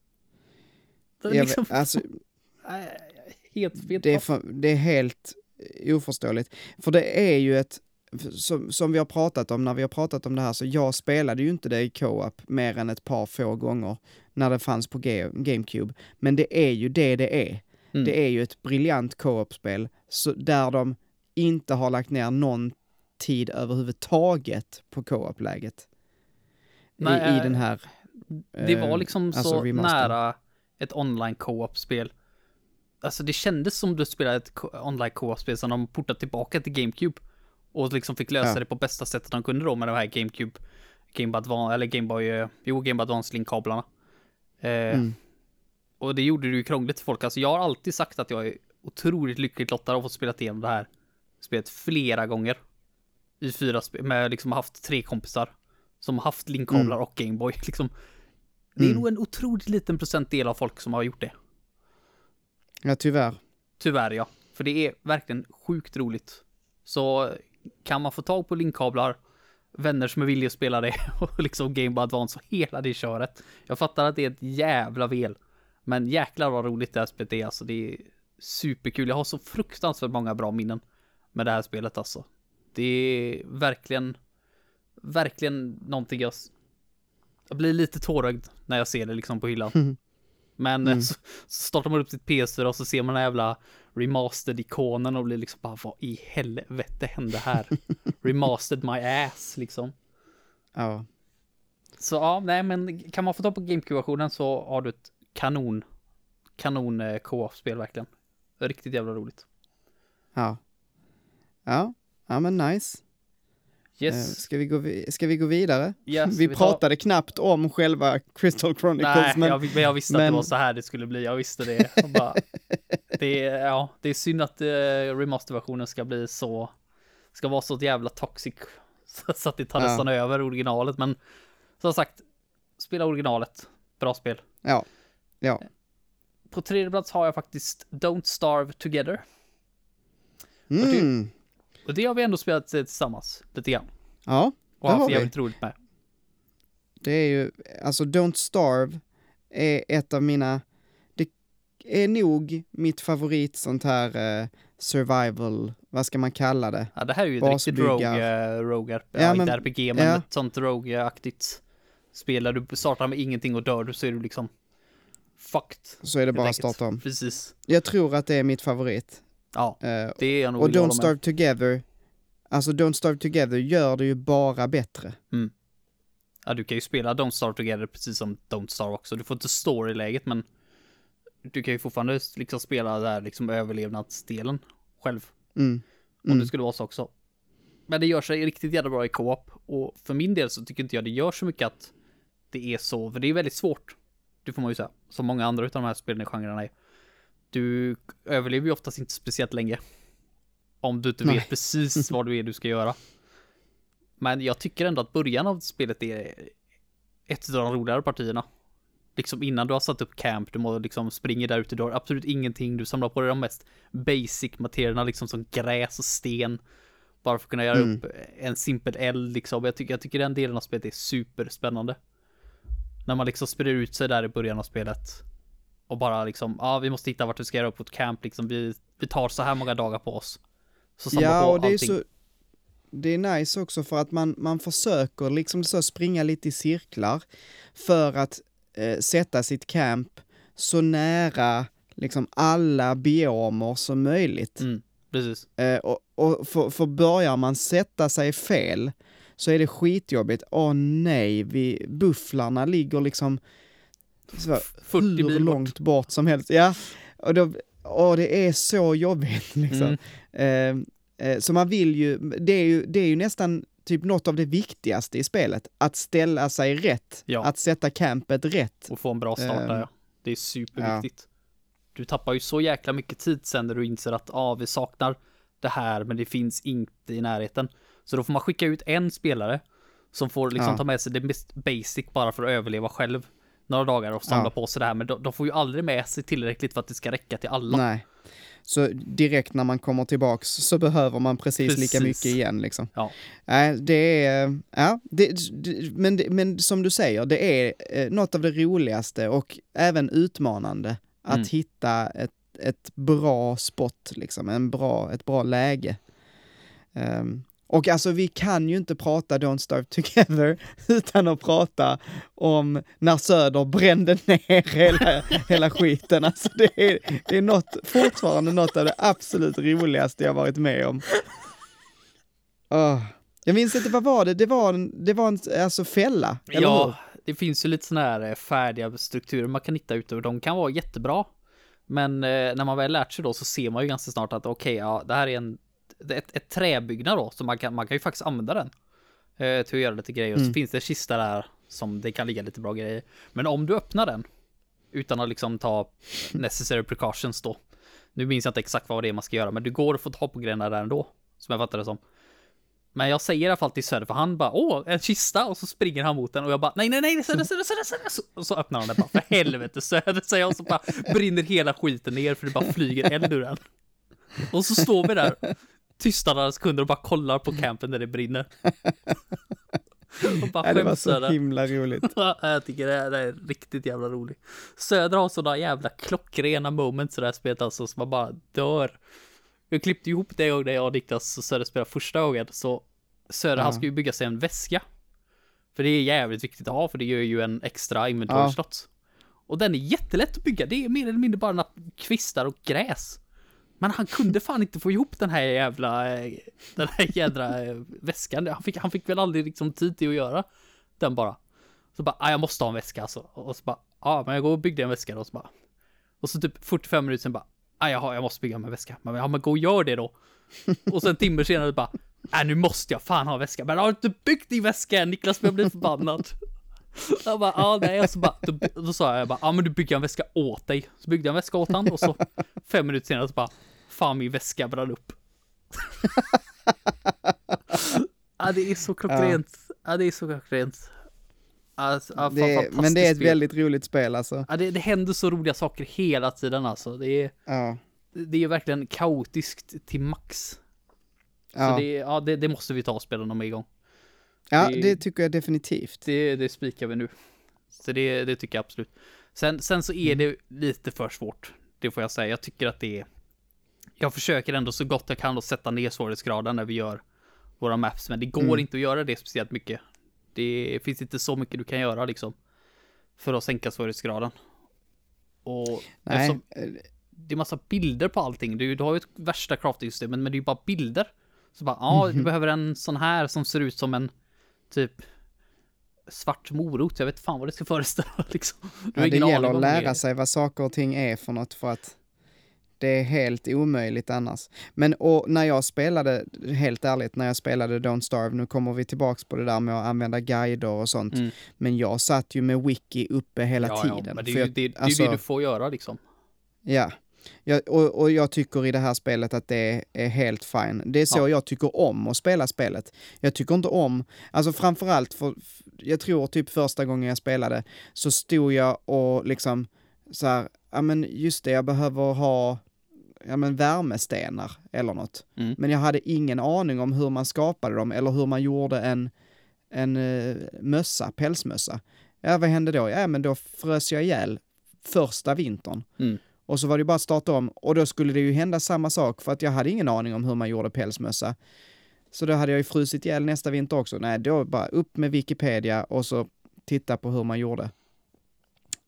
Det är liksom, vet, alltså, helt fel. det, är för, det är helt oförståeligt. För det är ju ett, som, som vi har pratat om när vi har pratat om det här, så jag spelade ju inte det i co-op mer än ett par få gånger när det fanns på Ga- GameCube. Men det är ju det det är. Mm. Det är ju ett briljant co-op-spel där de inte har lagt ner någon tid överhuvudtaget på co-op-läget. I, I den här... Det var eh, liksom alltså så remaster. nära ett online co-op-spel. Alltså det kändes som du spelade ett online co-op-spel som de portat tillbaka till GameCube. Och liksom fick lösa Ja. det på bästa sättet de kunde då med de här GameCube, Game Advance, eller Game Boy, eh, jo Game Advance Link-kablarna. Eh, Mm. Och det gjorde det ju krångligt för folk. Alltså jag har alltid sagt att jag är otroligt lyckligt lottad av att få spela igenom det här spelet flera gånger. I fyra spel, med liksom haft tre kompisar. Som haft Link-kablar och Gameboy. Liksom. Det är Mm. nog en otroligt liten procentdel av folk som har gjort det. Ja, tyvärr. Tyvärr ja. För det är verkligen sjukt roligt. Så kan man få tag på linkkablar, vänner som är villiga att spela det och liksom Game Boy Advance och hela det köret. Jag fattar att det är ett jävla vel. Men jäklar vad roligt det här spelet är alltså. Det är superkul. Jag har så fruktansvärt många bra minnen med det här spelet alltså. Det är verkligen, verkligen någonting jag, jag blir lite tårögd när jag ser det liksom på hyllan. Men Mm. så, så startar man upp sitt PS4 och så ser man den här jävla remastered-ikonen och blir liksom bara vad i helvete hände här? Remastered my ass liksom. Ja. Så ja, nej men kan man få tag på GameCube-versionen så har du ett kanon, kanon eh, co-op-spel verkligen. Riktigt jävla roligt. Ja. Ja, ja men nice. Eh, Yes. Ska vi gå, vi- ska vi gå vidare? Ska vi ta- pratade knappt om själva Crystal Chronicles, Nej, men jag, men jag visste att men- det var så här det skulle bli. Jag visste det. Bara, det, är, ja, det är synd att uh, remasterversionen ska bli så, ska vara så jävla toxic. Så, så att det tar Ja. nästan över originalet. Men som sagt, spela originalet. Bra spel. ja. Ja, På tredje plats har jag faktiskt Don't Starve Together. mm. Och det har vi ändå spelat eh, tillsammans lite grann. ja Och det har haft vi. jävligt roligt med. Det är ju, alltså Don't Starve är ett av mina, det är nog mitt favorit sånt här eh, survival, vad ska man kalla det? Ja, det här är ju ett riktigt rogue, uh, rogue RP, Ja, ja, men- inte RPG, men ja. ett sånt rogue-aktigt spel där du startar med ingenting och dör så är du liksom fucked. Så är det helt bara att enkelt. starta om. Precis. Jag tror att det är mitt favorit. Ja, Eh, det är jag nog och Don't. Starve Together, alltså Don't Starve Together gör det ju bara bättre. Ja, du kan ju spela Don't Starve Together precis som Don't Starve också. Du får inte story-läget, men du kan ju fortfarande liksom spela där liksom överlevnadsdelen själv. Mm. Om Mm. det skulle vara så också. Men det gör sig riktigt jävla bra i co-op. Och för min del så tycker inte jag det gör så mycket att det är så, för det är väldigt svårt. Det får man ju säga. Som många andra utav de här spelen i genrerna är. Du överlever ju oftast inte speciellt länge. Om du inte Nej. vet precis vad du är du ska göra. Men jag tycker ändå att början av spelet är ett av de roligare partierna. Liksom innan du har satt upp camp, du må liksom springer där ute, du har absolut ingenting, du samlar på dig de mest basic materierna liksom som gräs och sten. Bara för att kunna göra Mm. upp en simpel eld liksom. Jag tycker, jag tycker den delen av spelet är superspännande. När man liksom sprider ut sig där i början av spelet. Och bara liksom, ja vi måste hitta vart vi ska göra upp vårt camp liksom. Vi, vi tar så här många dagar på oss. Så samla Ja, på och det är allting. så, det är nice också för att man, man försöker liksom så springa lite i cirklar för att eh, sätta sitt camp så nära liksom alla biomer som möjligt. Mm, precis. Eh, och och för, för börjar man sätta sig fel så är det skitjobbigt. Åh nej, vi, bufflarna ligger liksom så, 40 hur mil bort. långt bort som helst. Ja, och då, åh, det är så jobbigt liksom. Mm. Eh, eh, så man vill ju, det är ju, det är ju nästan typ något av det viktigaste i spelet, att ställa sig rätt, Ja. att sätta campet rätt. Och få en bra start där Ehm, ja. Det är superviktigt. Du tappar ju så jäkla mycket tid sen när du inser att ah, vi saknar det här men det finns inte i närheten. Så då får man skicka ut en spelare som får liksom Ja. ta med sig det mest basic bara för att överleva själv några dagar och samla Ja. på sig det här. Men de, de får ju aldrig med sig tillräckligt för att det ska räcka till alla. Nej. Så direkt när man kommer tillbaks så behöver man precis, lika Precis. mycket igen liksom. Ja. Nej, det är, ja, det, det, men, men som du säger, det är eh, något av det roligaste och även utmanande att Mm. hitta ett, ett bra spot, liksom, en bra, ett bra läge. Ehm, och alltså vi kan ju inte prata Don't Starve Together utan att prata om när Söder brände ner hela, hela skiten. Alltså det är, det är något, fortfarande något av det absolut roligaste jag varit med om. Åh. Jag minns inte, vad var det? Det var en, det var en alltså fälla, eller hur? Ja, det finns ju lite sådana här eh, färdiga strukturer man kan hitta och de kan vara jättebra. Men eh, när man väl lärt sig då så ser man ju ganska snart att okej, ja, det här är en ett, ett träbyggnad då, så man kan, man kan ju faktiskt använda den eh, till att göra lite grejer. Och så Mm. finns det en kista där som det kan ligga lite bra grejer. Men om du öppnar den utan att liksom ta necessary precautions då. Nu minns jag inte exakt vad det är man ska göra, men du går att få ta på grejerna där ändå. Som jag fattar det som. Men jag säger i alla fall till Söder, för han bara åh, en kista och så springer han mot den och jag bara nej, nej, nej, Söder, Söder, Söder, Söder. Och så öppnar han den bara, för helvete Söder, säger jag och så bara brinner hela skiten ner för det bara flyger eld ur den. Och så står vi där, tystnar några sekunder och bara kollar på campen där det brinner. Ja, det var så det. himla roligt. jag tycker det det är riktigt jävla roligt. Söder har sådana jävla klockrena moments i det här spelet alltså, som man bara dör. Jag klippte ihop det gången jag och Niklas och Söder spelade första gången, så Söder Ja. han ska ju bygga sig en väska. För det är jävligt viktigt att ha, för det gör ju en extra inventory slot. Och den är jättelätt att bygga, det är mer eller mindre bara kvistar och gräs. Men han kunde fan inte få ihop den här jävla, eh, den här jädra eh, väskan. Han fick, han fick väl aldrig liksom tid till att göra den bara. Så bara, ah, jag måste ha en väska alltså. Och så bara, ja ah, men jag går och byggde en väska då. Och så bara, och så typ 45 minuter sen bara, ah, jag måste bygga en väska. Men ja men gå och gör det då. och sen en timme senare bara, Äh, nu måste jag fan ha en väska. Men har du inte byggt din väska än? Niklas börjar bli förbannad. Jag bara, ja nej, och så bara, då, då sa jag, jag bara, ja men du bygger en väska åt dig. Så byggde jag en väska åt han och så fem minuter senare så bara, fan min väska brann upp. ja det är så klockrent. Ja, det är så klockrent. Alltså, ja, Det, men det är ett spel. väldigt roligt spel alltså. Ja, det, det händer så roliga saker hela tiden alltså. Det är, Ja. det är verkligen kaotiskt till max. Ja, Så det, ja, det, det måste vi ta och spela någon gång. ja det- det tycker jag definitivt. Det, det spikar vi nu. Så det, det tycker jag absolut. Sen, sen så är det lite för svårt. Det får jag säga. Jag tycker att det är... Jag försöker ändå så gott jag kan att sätta ner svårighetsgraden när vi gör våra maps. Men det går Mm. inte att göra det speciellt mycket. Det finns inte så mycket du kan göra liksom. För att sänka svårighetsgraden. Och Nej, det är massa bilder på allting. Du, du har ju ett värsta crafting-systemet, men det är ju bara bilder. Så bara, ja, Mhm. du behöver en sån här som ser ut som en typ svart morot. Jag vet fan vad det ska föreställa liksom. Du ja, det gäller att lära är. sig vad saker och ting är för något för att det är helt omöjligt annars. Men och när jag spelade, helt ärligt, när jag spelade Don't Starve, nu kommer vi tillbaks på det där med att använda guider och sånt, Mm. men jag satt ju med wiki uppe hela Ja, tiden. ja, men det är ju jag- det, det, alltså- det du får göra liksom. Ja. Ja, och, och jag tycker i det här spelet att det är helt fine. Det är så Ja. jag tycker om att spela spelet. Jag tycker inte om, alltså framförallt för, jag tror typ första gången jag spelade så stod jag och liksom så här, ja men just det, jag behöver ha, ja men värmestenar eller något. Mm. Men jag hade ingen aning om hur man skapade dem eller hur man gjorde en, en uh, mössa, pälsmössa. Ja, vad hände då? Ja, men då frös jag ihjäl första vintern. Mm. Och så var det bara att starta om och då skulle det ju hända samma sak för att jag hade ingen aning om hur man gjorde pälsmössa. Så då hade jag ju frusit ihjäl nästa vinter också. Nej, då bara upp med Wikipedia och så titta på hur man gjorde.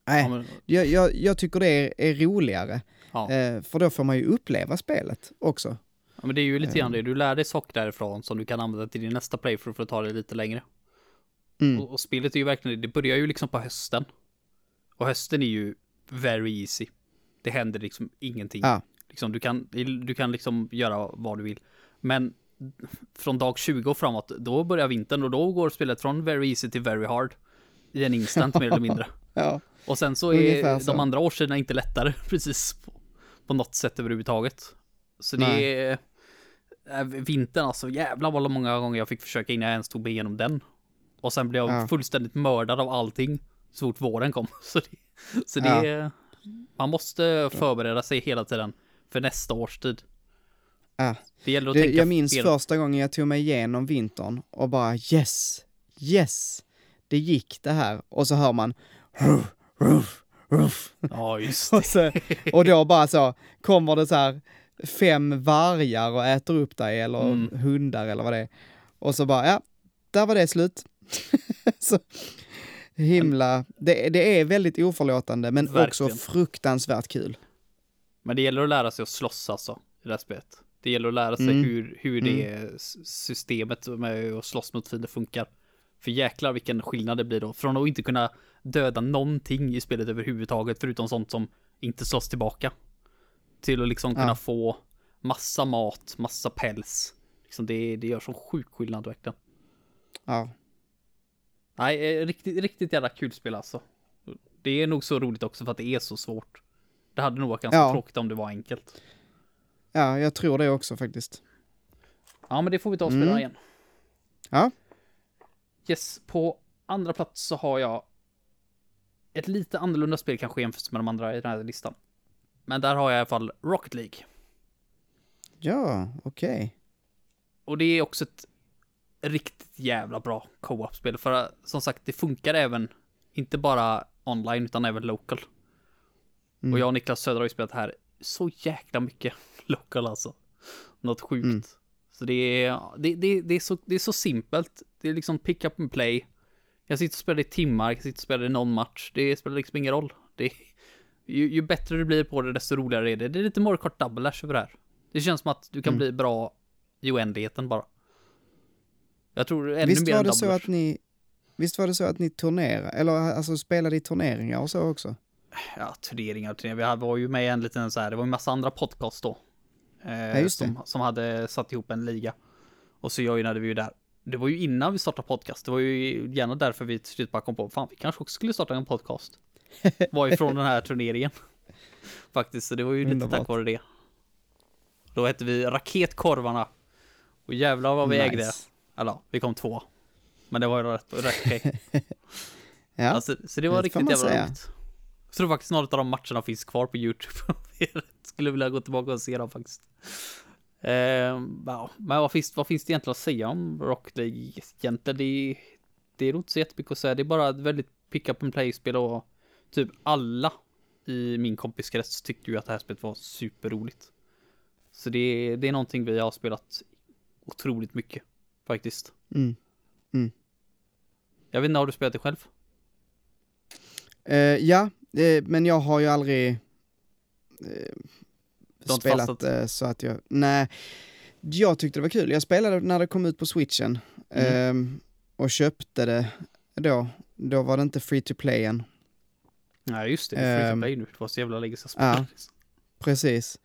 Nej, men, jag, jag, jag tycker det är, är roligare. ja. Eh, för då får man ju uppleva spelet också. ja, men det är ju lite grann det. Du lär dig saker därifrån som du kan använda till din nästa playthrough för att ta det lite längre. Mm. Och, och spelet är ju verkligen, det börjar ju liksom på hösten. Och hösten är ju very easy. Det händer liksom ingenting. Ja. Liksom, du, kan, du kan liksom göra vad du vill. Men från dag 20 och framåt, då börjar vintern och då går spelet från very easy till very hard. I en instant mer eller mindre. Ja, Och sen så är så. de andra årstiderna inte lättare precis på, på något sätt överhuvudtaget. Så det Nej. är äh, vintern alltså, jävlar vad många gånger jag fick försöka innan jag ens tog mig igenom den. Och sen blev jag Ja. fullständigt mördad av allting så fort våren kom. Så det, så det Ja. man måste förbereda sig hela tiden för nästa årstid. ja. Det gäller att Det, tänka jag minns fel. första gången jag tog mig igenom vintern och bara yes, yes, det gick det här. Och så hör man ruff, ruff, ruff. Ja, just det. Och, så, och då bara så kommer det så här fem vargar och äter upp dig eller Mm. hundar eller vad det är. Och så bara, ja, där var det slut. så himla, det, det är väldigt oförlåtande men också Verkligen. fruktansvärt kul. Men det gäller att lära sig att slåss alltså i det här spelet. Det gäller att lära sig Mm. hur, hur det s- systemet med att slåss mot fiender funkar. För jäklar vilken skillnad det blir då. Från att inte kunna döda någonting i spelet överhuvudtaget förutom sånt som inte slåss tillbaka. Till att liksom kunna Ja. få massa mat, massa päls. Liksom det, det gör sån sjuk skillnad verkligen. Ja, Nej, eh, riktigt, riktigt jävla kul spel alltså. Det är nog så roligt också för att det är så svårt. Det hade nog varit ganska Ja. tråkigt om det var enkelt. ja, jag tror det också faktiskt. Ja, men det får vi ta och spela Mm. igen. Ja. Yes, på andra plats så har jag ett lite annorlunda spel kanske jämfört med de andra i den här listan. Men där har jag i alla fall Rocket League. Ja, okej. och det är också ett riktigt jävla bra co-op-spel. För som sagt, det funkar även, inte bara online, utan även local. Mm. Och jag och Niklas Söder har ju spelat här så jäkla mycket local alltså. Något sjukt. Mm. Så det är, det, det, det, är så, det är så simpelt. Det är liksom pick up and play. Jag sitter och spelar i timmar, jag sitter och spelar i någon match. Det spelar liksom ingen roll. Det ju, ju bättre du blir på det, desto roligare är det. Det är lite Mario Kart Double Dash över det här. Det känns som att du kan Mm. bli bra i oändligheten bara. Jag tror ännu Visst mer var än det så att ni, visst var det så att ni turnerade, eller alltså spelade i turneringar och så också? Ja, turneringar och turneringar. Vi var ju med i en liten så här, det var en massa andra podcast då. Eh, det. som, som hade satt ihop en liga. Och så joinade vi ju där. Det var ju innan vi startade podcast. Det var ju gärna därför vi till slut bara kom på, fan vi kanske också skulle starta en podcast. Var ifrån den här turneringen. Faktiskt, så det var ju lite tack vare det. Då hette vi Raketkorvarna. Och jävlar vad vi Nice. ägde. Eller ja, vi kom två. Men det var ju rätt, rätt okej. Ja, Alltså, så det var riktigt jävla roligt. Jag tror faktiskt några av de matcherna finns kvar på YouTube. Jag skulle vilja gå tillbaka och se dem faktiskt. Eh, ja, men vad finns, vad finns det egentligen att säga om Rock League egentligen? Det, är- det är nog inte så jättemycket att säga. Det är bara ett väldigt pick up and play-spel och typ alla i min kompiskrets tyckte ju att det här spelet var superroligt. Så det, är- det är någonting vi har spelat otroligt mycket faktiskt. mm. Jag vet inte, har du spelat det själv? Eh, ja eh, men jag har ju aldrig eh, spelat eh, så att jag, nej. Jag tyckte det var kul, jag spelade när det kom ut på switchen Mm. eh, och köpte det då. Då var det inte free to play än. Nej, just det. Det är free to Ehm, play nu. Det var så jävla länge sedan ja. spelade. Precis.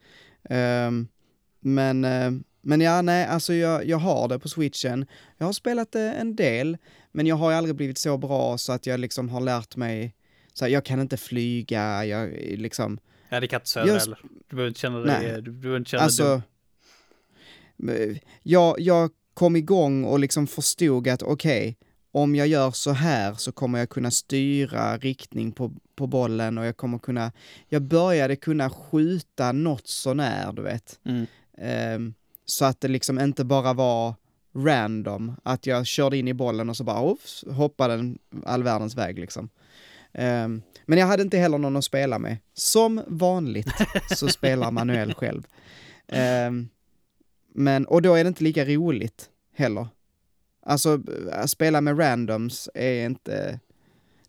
Ehm, men, men ja, nej, alltså jag, jag har det på switchen. Jag har spelat det en del, men jag har aldrig blivit så bra så att jag liksom har lärt mig, så här, jag kan inte flyga, jag liksom, Ja, det kan inte Söder Jag heller. Du behöver inte känna dig, Nej. du behöver inte känna dig alltså, eh, jag, jag kom igång och liksom förstod att okej, om jag gör så här så kommer jag kunna styra riktning på, på bollen och jag kommer kunna, jag började kunna skjuta något sånär, du vet. Mm. Ehm, så att det liksom inte bara var random, att jag körde in i bollen och så bara off, hoppade den all världens väg liksom. Um, men jag hade inte heller någon att spela med. Som vanligt så spelar Manuel själv. Um, men, och då är det inte lika roligt heller. Alltså, att spela med randoms är inte...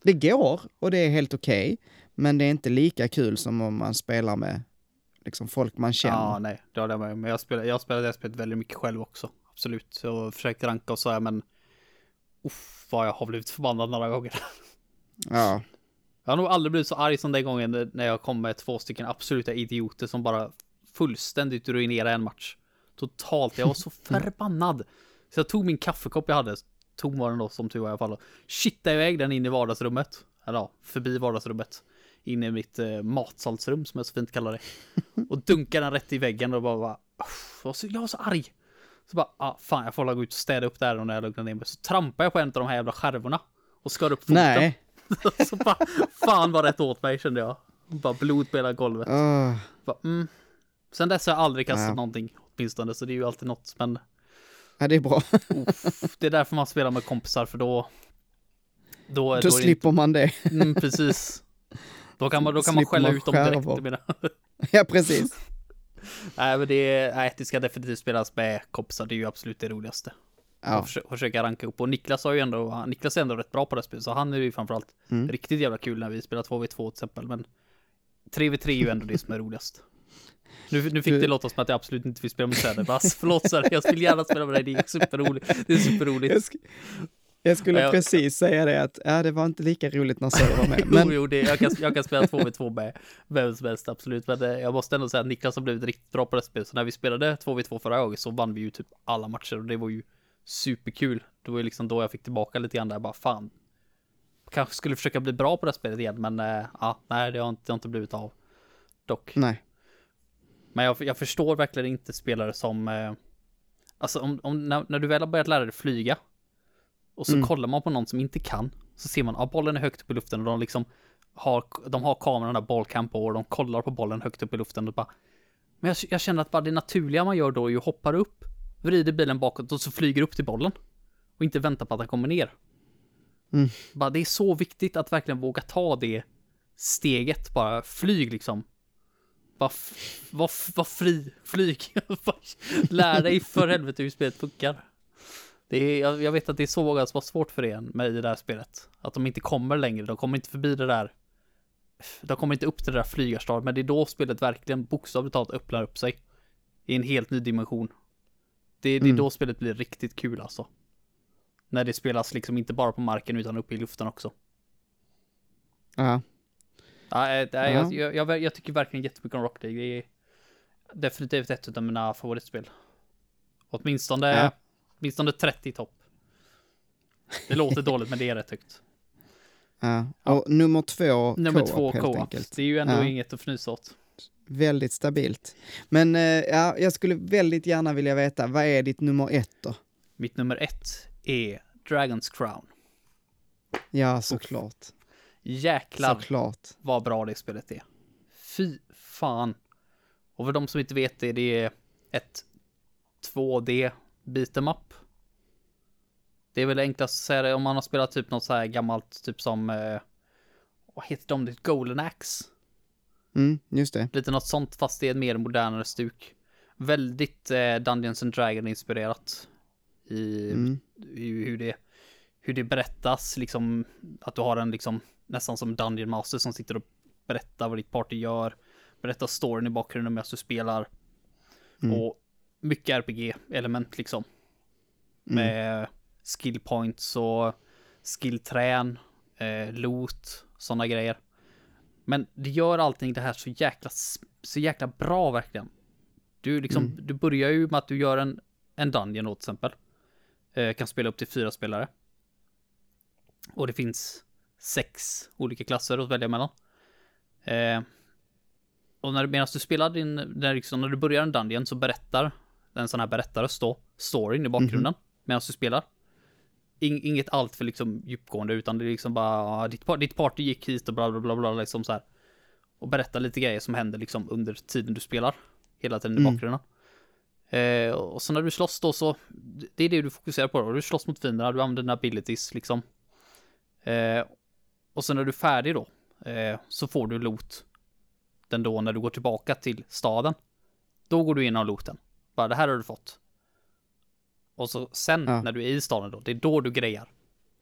Det går och det är helt okej, men det är inte lika kul som om man spelar med liksom folk man känner. Ja, nej, det har jag med. Men jag spelade, jag spelar det spelet väldigt mycket själv också. Absolut. Jag försökte ranka och så här, men uff, vad jag har blivit förbannad några gånger. Ja, Jag har nog aldrig blivit så arg som den gången när jag kom med två stycken absoluta idioter som bara fullständigt ruinerade en match. Totalt, jag var så förbannad. Så jag tog min kaffekopp jag hade, tom var den då som tur var i alla fall, och shittade iväg den in i vardagsrummet. Eller ja, förbi vardagsrummet. In i mitt eh, matsalsrum som jag så fint kallar det. Och dunkade den rätt i väggen och bara, bara jag, var så, jag var så arg. Så bara, ah, fan jag får gå ut och städa upp där och när jag lugnar ner mig. Så trampade jag på en av de här jävla skärvorna. Och skar upp foten. nej. så bara, fan vad rätt åt mig kände jag. Bara blod på hela golvet. Åh, Bara, mm. Sen dess har jag aldrig kastat Ja. någonting åtminstone, så det är ju alltid något. Men ja, det är bra. uff, det är därför man spelar med kompisar, för då... Då, Då det slipper man det. Inte, mm, precis. Då kan man, då kan man skälla ut dem direkt. menar. ja, precis. Nej, men det, är, nej, det ska definitivt spelas med kompisar. Det är ju absolut det roligaste. Ja, Och försöka, försöka ranka upp. Och Niklas har ju ändå, Niklas är ändå rätt bra på det spelet, så han är ju framförallt Mm. riktigt jävla kul när vi spelar 2v2 till exempel. Men 3v3 är ju ändå det som är roligast. Nu, nu fick Du- det låta som att jag absolut inte vill spela med Söder. Bara, förlåt Söder, jag vill gärna spela med dig. Det är superroligt. Det är superroligt. jag, sk jag skulle Ja, jag- precis säga det att ja, det var inte lika roligt när Söder var med. Jo, Men jo, det, jag, kan, jag kan spela 2v2 med vem som helst, absolut. Men eh, jag måste ändå säga att Niklas har blivit riktigt bra på det spelet. Så när vi spelade 2v2 förra gången så vann vi ju typ alla matcher och det var ju superkul. Det var ju liksom då jag fick tillbaka lite grann där, bara fan. Kanske skulle försöka bli bra på det spelet igen, men eh, ja, nej, det har inte, det har inte blivit av. Dock. nej, Men jag, jag förstår verkligen inte spelare som, eh, alltså om, om när, när du väl har börjat lära dig flyga och så Mm. kollar man på någon som inte kan, så ser man att ah, bollen är högt upp i luften och de liksom har, de har kameran där bollcam på och de kollar på bollen högt upp i luften och bara, men jag, jag känner att bara det naturliga man gör då är ju hoppar upp vrider bilen bakåt och så flyger upp till bollen. Och inte väntar på att den kommer ner. Mm. Bara, det är så viktigt att verkligen våga ta det steget, bara flyg liksom. Bara var, var fri, flyg. Lär dig för helvete hur spelet funkar. Det är, jag, jag vet att det är så många som har svårt för det med i det här spelet. Att de inte kommer längre, de kommer inte förbi det där. De kommer inte upp till det där flygarstadiet, men det är då spelet verkligen bokstavligt talat öppnar upp sig. I en helt ny dimension. Det, det är Mm. då spelet blir riktigt kul alltså. När det spelas liksom inte bara på marken utan uppe i luften också. Ja. Ja, eh, är, Ja. jag, jag, jag, tycker verkligen jättemycket om Rocket League. Det är definitivt ett av mina favoritspel. Åtminstone, Ja. åtminstone 30 i topp. Det låter dåligt men det är rätt högt. ja. Och nummer två, Nummer två, helt enkelt. Det är ju ändå Ja. inget att fnysa åt. Väldigt stabilt. Men eh, ja, jag skulle väldigt gärna vilja veta, vad är ditt nummer ett då? Mitt nummer ett är Dragon's Crown. Ja, såklart. Jäklar Såklart. vad bra det spelet är. Fy fan. Och för de som inte vet det, det är ett 2D beat'em up. Det är väl enklast att säga det om man har spelat typ något så här gammalt, typ som, eh, vad heter de, det? Golden Axe. Mm, just det. Lite något sånt fast det är ett mer modernare stuk. Väldigt eh, Dungeons and Dragon inspirerat. I, Mm. i hur det hur det berättas, liksom att du har en liksom nästan som Dungeon Master som sitter och berättar vad ditt party gör. Berättar storyn i bakgrunden medan du spelar. Mm. Och mycket RPG-element liksom. Mm. Med skill points och skillträn, eh, loot, sådana grejer. Men det gör allting det här så jäkla, så jäkla bra verkligen. Du liksom, Mm. du börjar ju med att du gör en, en dungeon då till exempel. Eh, kan spela upp till fyra spelare. Och det finns sex olika klasser att välja mellan. Eh, och när, medan du spelar din, när, liksom, när du börjar en dungeon så berättar en sån här berättarröst då, storyn i bakgrunden, medan du spelar. In, inget allt för liksom djupgående, utan det är liksom bara, ditt, ditt party gick hit och bla bla bla bla, liksom så här. Och berätta lite grejer som händer liksom under tiden du spelar. Hela tiden i Mm. bakgrunden. Eh, och så när du slåss då så, det är det du fokuserar på då. Du slåss mot fienderna, du använder dina abilities liksom. Eh, och sen när du är färdig då, eh, så får du loot. Den då när du går tillbaka till staden. Då går du in och looten. Bara det här har du fått. Och så sen Ja. när du är i staden då, det är då du grejar.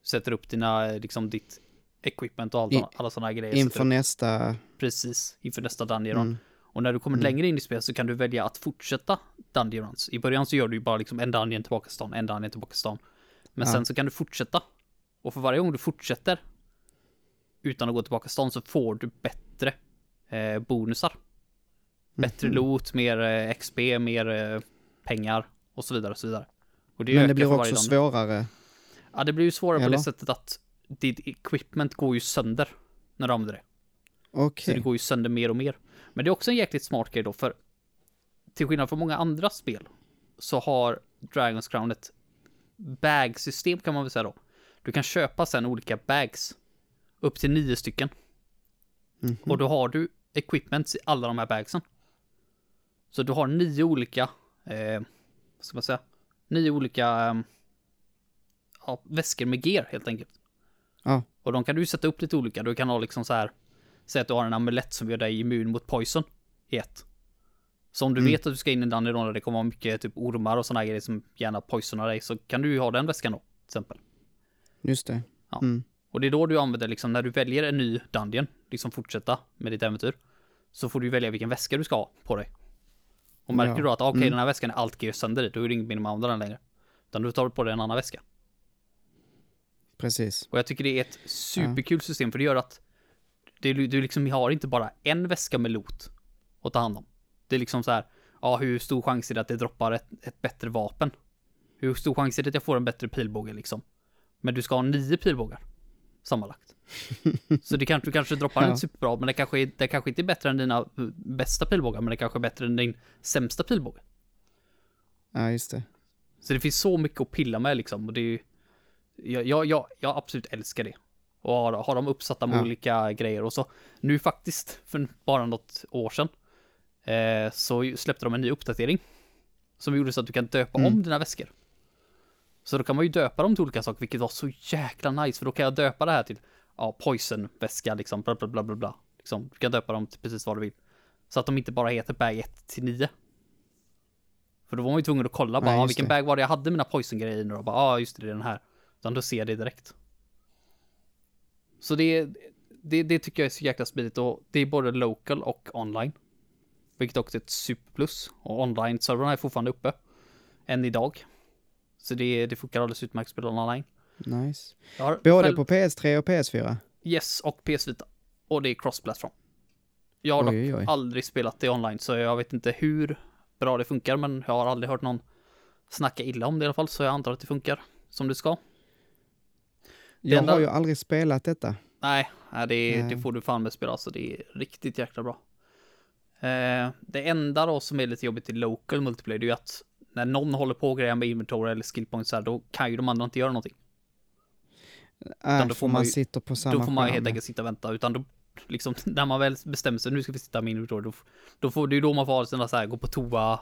Sätter upp dina, liksom ditt equipment och allt, In- alla sådana här grejer. Inför nästa... Precis, inför nästa dungeon. Mm. Och när du kommer Mm. längre in i spelet så kan du välja att fortsätta dungeon runs. I början så gör du ju bara liksom en dungeon tillbaka till stan, en dungeon tillbaka till stan. Men Ja. sen så kan du fortsätta. Och för varje gång du fortsätter utan att gå tillbaka till stan så får du bättre eh, bonusar. Bättre Mhm. loot, mer eh, XP, mer eh, pengar och så vidare och så vidare. Och det Men det blir också svårare. Ja, det blir ju svårare på Eller? det sättet att ditt equipment går ju sönder när du använder det. Okej. Så det går ju sönder mer och mer. Men det är också en jäkligt smart grej då, för till skillnad från många andra spel så har Dragon's Crown ett bag-system kan man väl säga då. Du kan köpa sen olika bags. Upp till nio stycken. Mhm. Och då har du equipments i alla de här bagsen. Så du har nio olika, eh, vad ska man säga, nio olika eh, ja, väskor med gear helt enkelt. Ja. Och de kan du sätta upp lite olika. Du kan ha liksom så här, säg att du har en amulett som gör dig immun mot poison i ett. Så om du Mm. vet att du ska in i en dungeon där det kommer vara mycket typ ormar och sådana grejer som gärna poisonar dig så kan du ju ha den väskan då, till exempel. Just det. Ja. Mm. Och det är då du använder liksom, när du väljer en ny dungeon, liksom fortsätta med ditt äventyr, så får du välja vilken väska du ska ha på dig. Och märker Ja. du att okej, Mm. den här väskan är allt gear sönder i, då är det mening med att använda den längre. Utan du tar på dig en annan väska. Precis. Och jag tycker det är ett superkul system, för det gör att det, du liksom har inte bara en väska med loot att ta hand om. Det är liksom så här, ja, hur stor chans är det att det droppar ett, ett bättre vapen? Hur stor chans är det att jag får en bättre pilbåge liksom? Men du ska ha nio pilbågar sammanlagt. Så det kanske, du kanske droppar Ja. en superbra, men det kanske, det kanske inte är bättre än dina bästa pilbågar, men det kanske är bättre än din sämsta pilbåge. Ja, just det. Så det finns så mycket att pilla med liksom. Och det är ju, jag, jag, jag, jag absolut älskar det. Och har, har de uppsatta med Ja. olika grejer och så. Nu faktiskt, för bara något år sedan, eh, så släppte de en ny uppdatering. Som gjorde så att du kan döpa Mm. om dina väskor. Så då kan man ju döpa dem till olika saker, vilket var så jäkla nice, för då kan jag döpa det här till, ja, poison-väska liksom, bla bla bla bla bla. Liksom, du kan döpa dem till precis vad du vill. Så att de inte bara heter bag 1 till 9. För då var man ju tvungen att kolla bara, Nej, ah, vilken det. bag var det jag hade mina poison-grejer nu då? Bara, ja, ah, just det, det är den här. Utan då ser det direkt. Så det, det, det tycker jag är så jäkla smidigt och det är både local och online. Vilket också är ett superplus. Och online-servrarna är fortfarande uppe. Än idag. Så det, det funkar alldeles utmärkt att spela online. Nice. Jag har Både själv- på PS3 och PS4? Yes, och PS Vita. Och det är cross-platform. Jag har Oj, dock oj, aldrig spelat det online, så jag vet inte hur bra det funkar, men jag har aldrig hört någon snacka illa om det i alla fall, så jag antar att det funkar som det ska. Jag enda- har ju aldrig spelat detta. Nej, nej, det, Nej. det får du fan med spela, så det är riktigt jäkla bra. Eh, det enda då som är lite jobbigt i local multiplayer, det är ju att när någon håller på och grejer med inventory eller skill points här, då kan ju de andra inte göra någonting. Äh, då får man man ju- sitter på samma Då får man skärm. helt enkelt sitta och vänta, utan då, liksom, när man väl bestämmer sig, nu ska vi sitta inventory, då, då får det är ju då man får ha sina så här, gå på toa,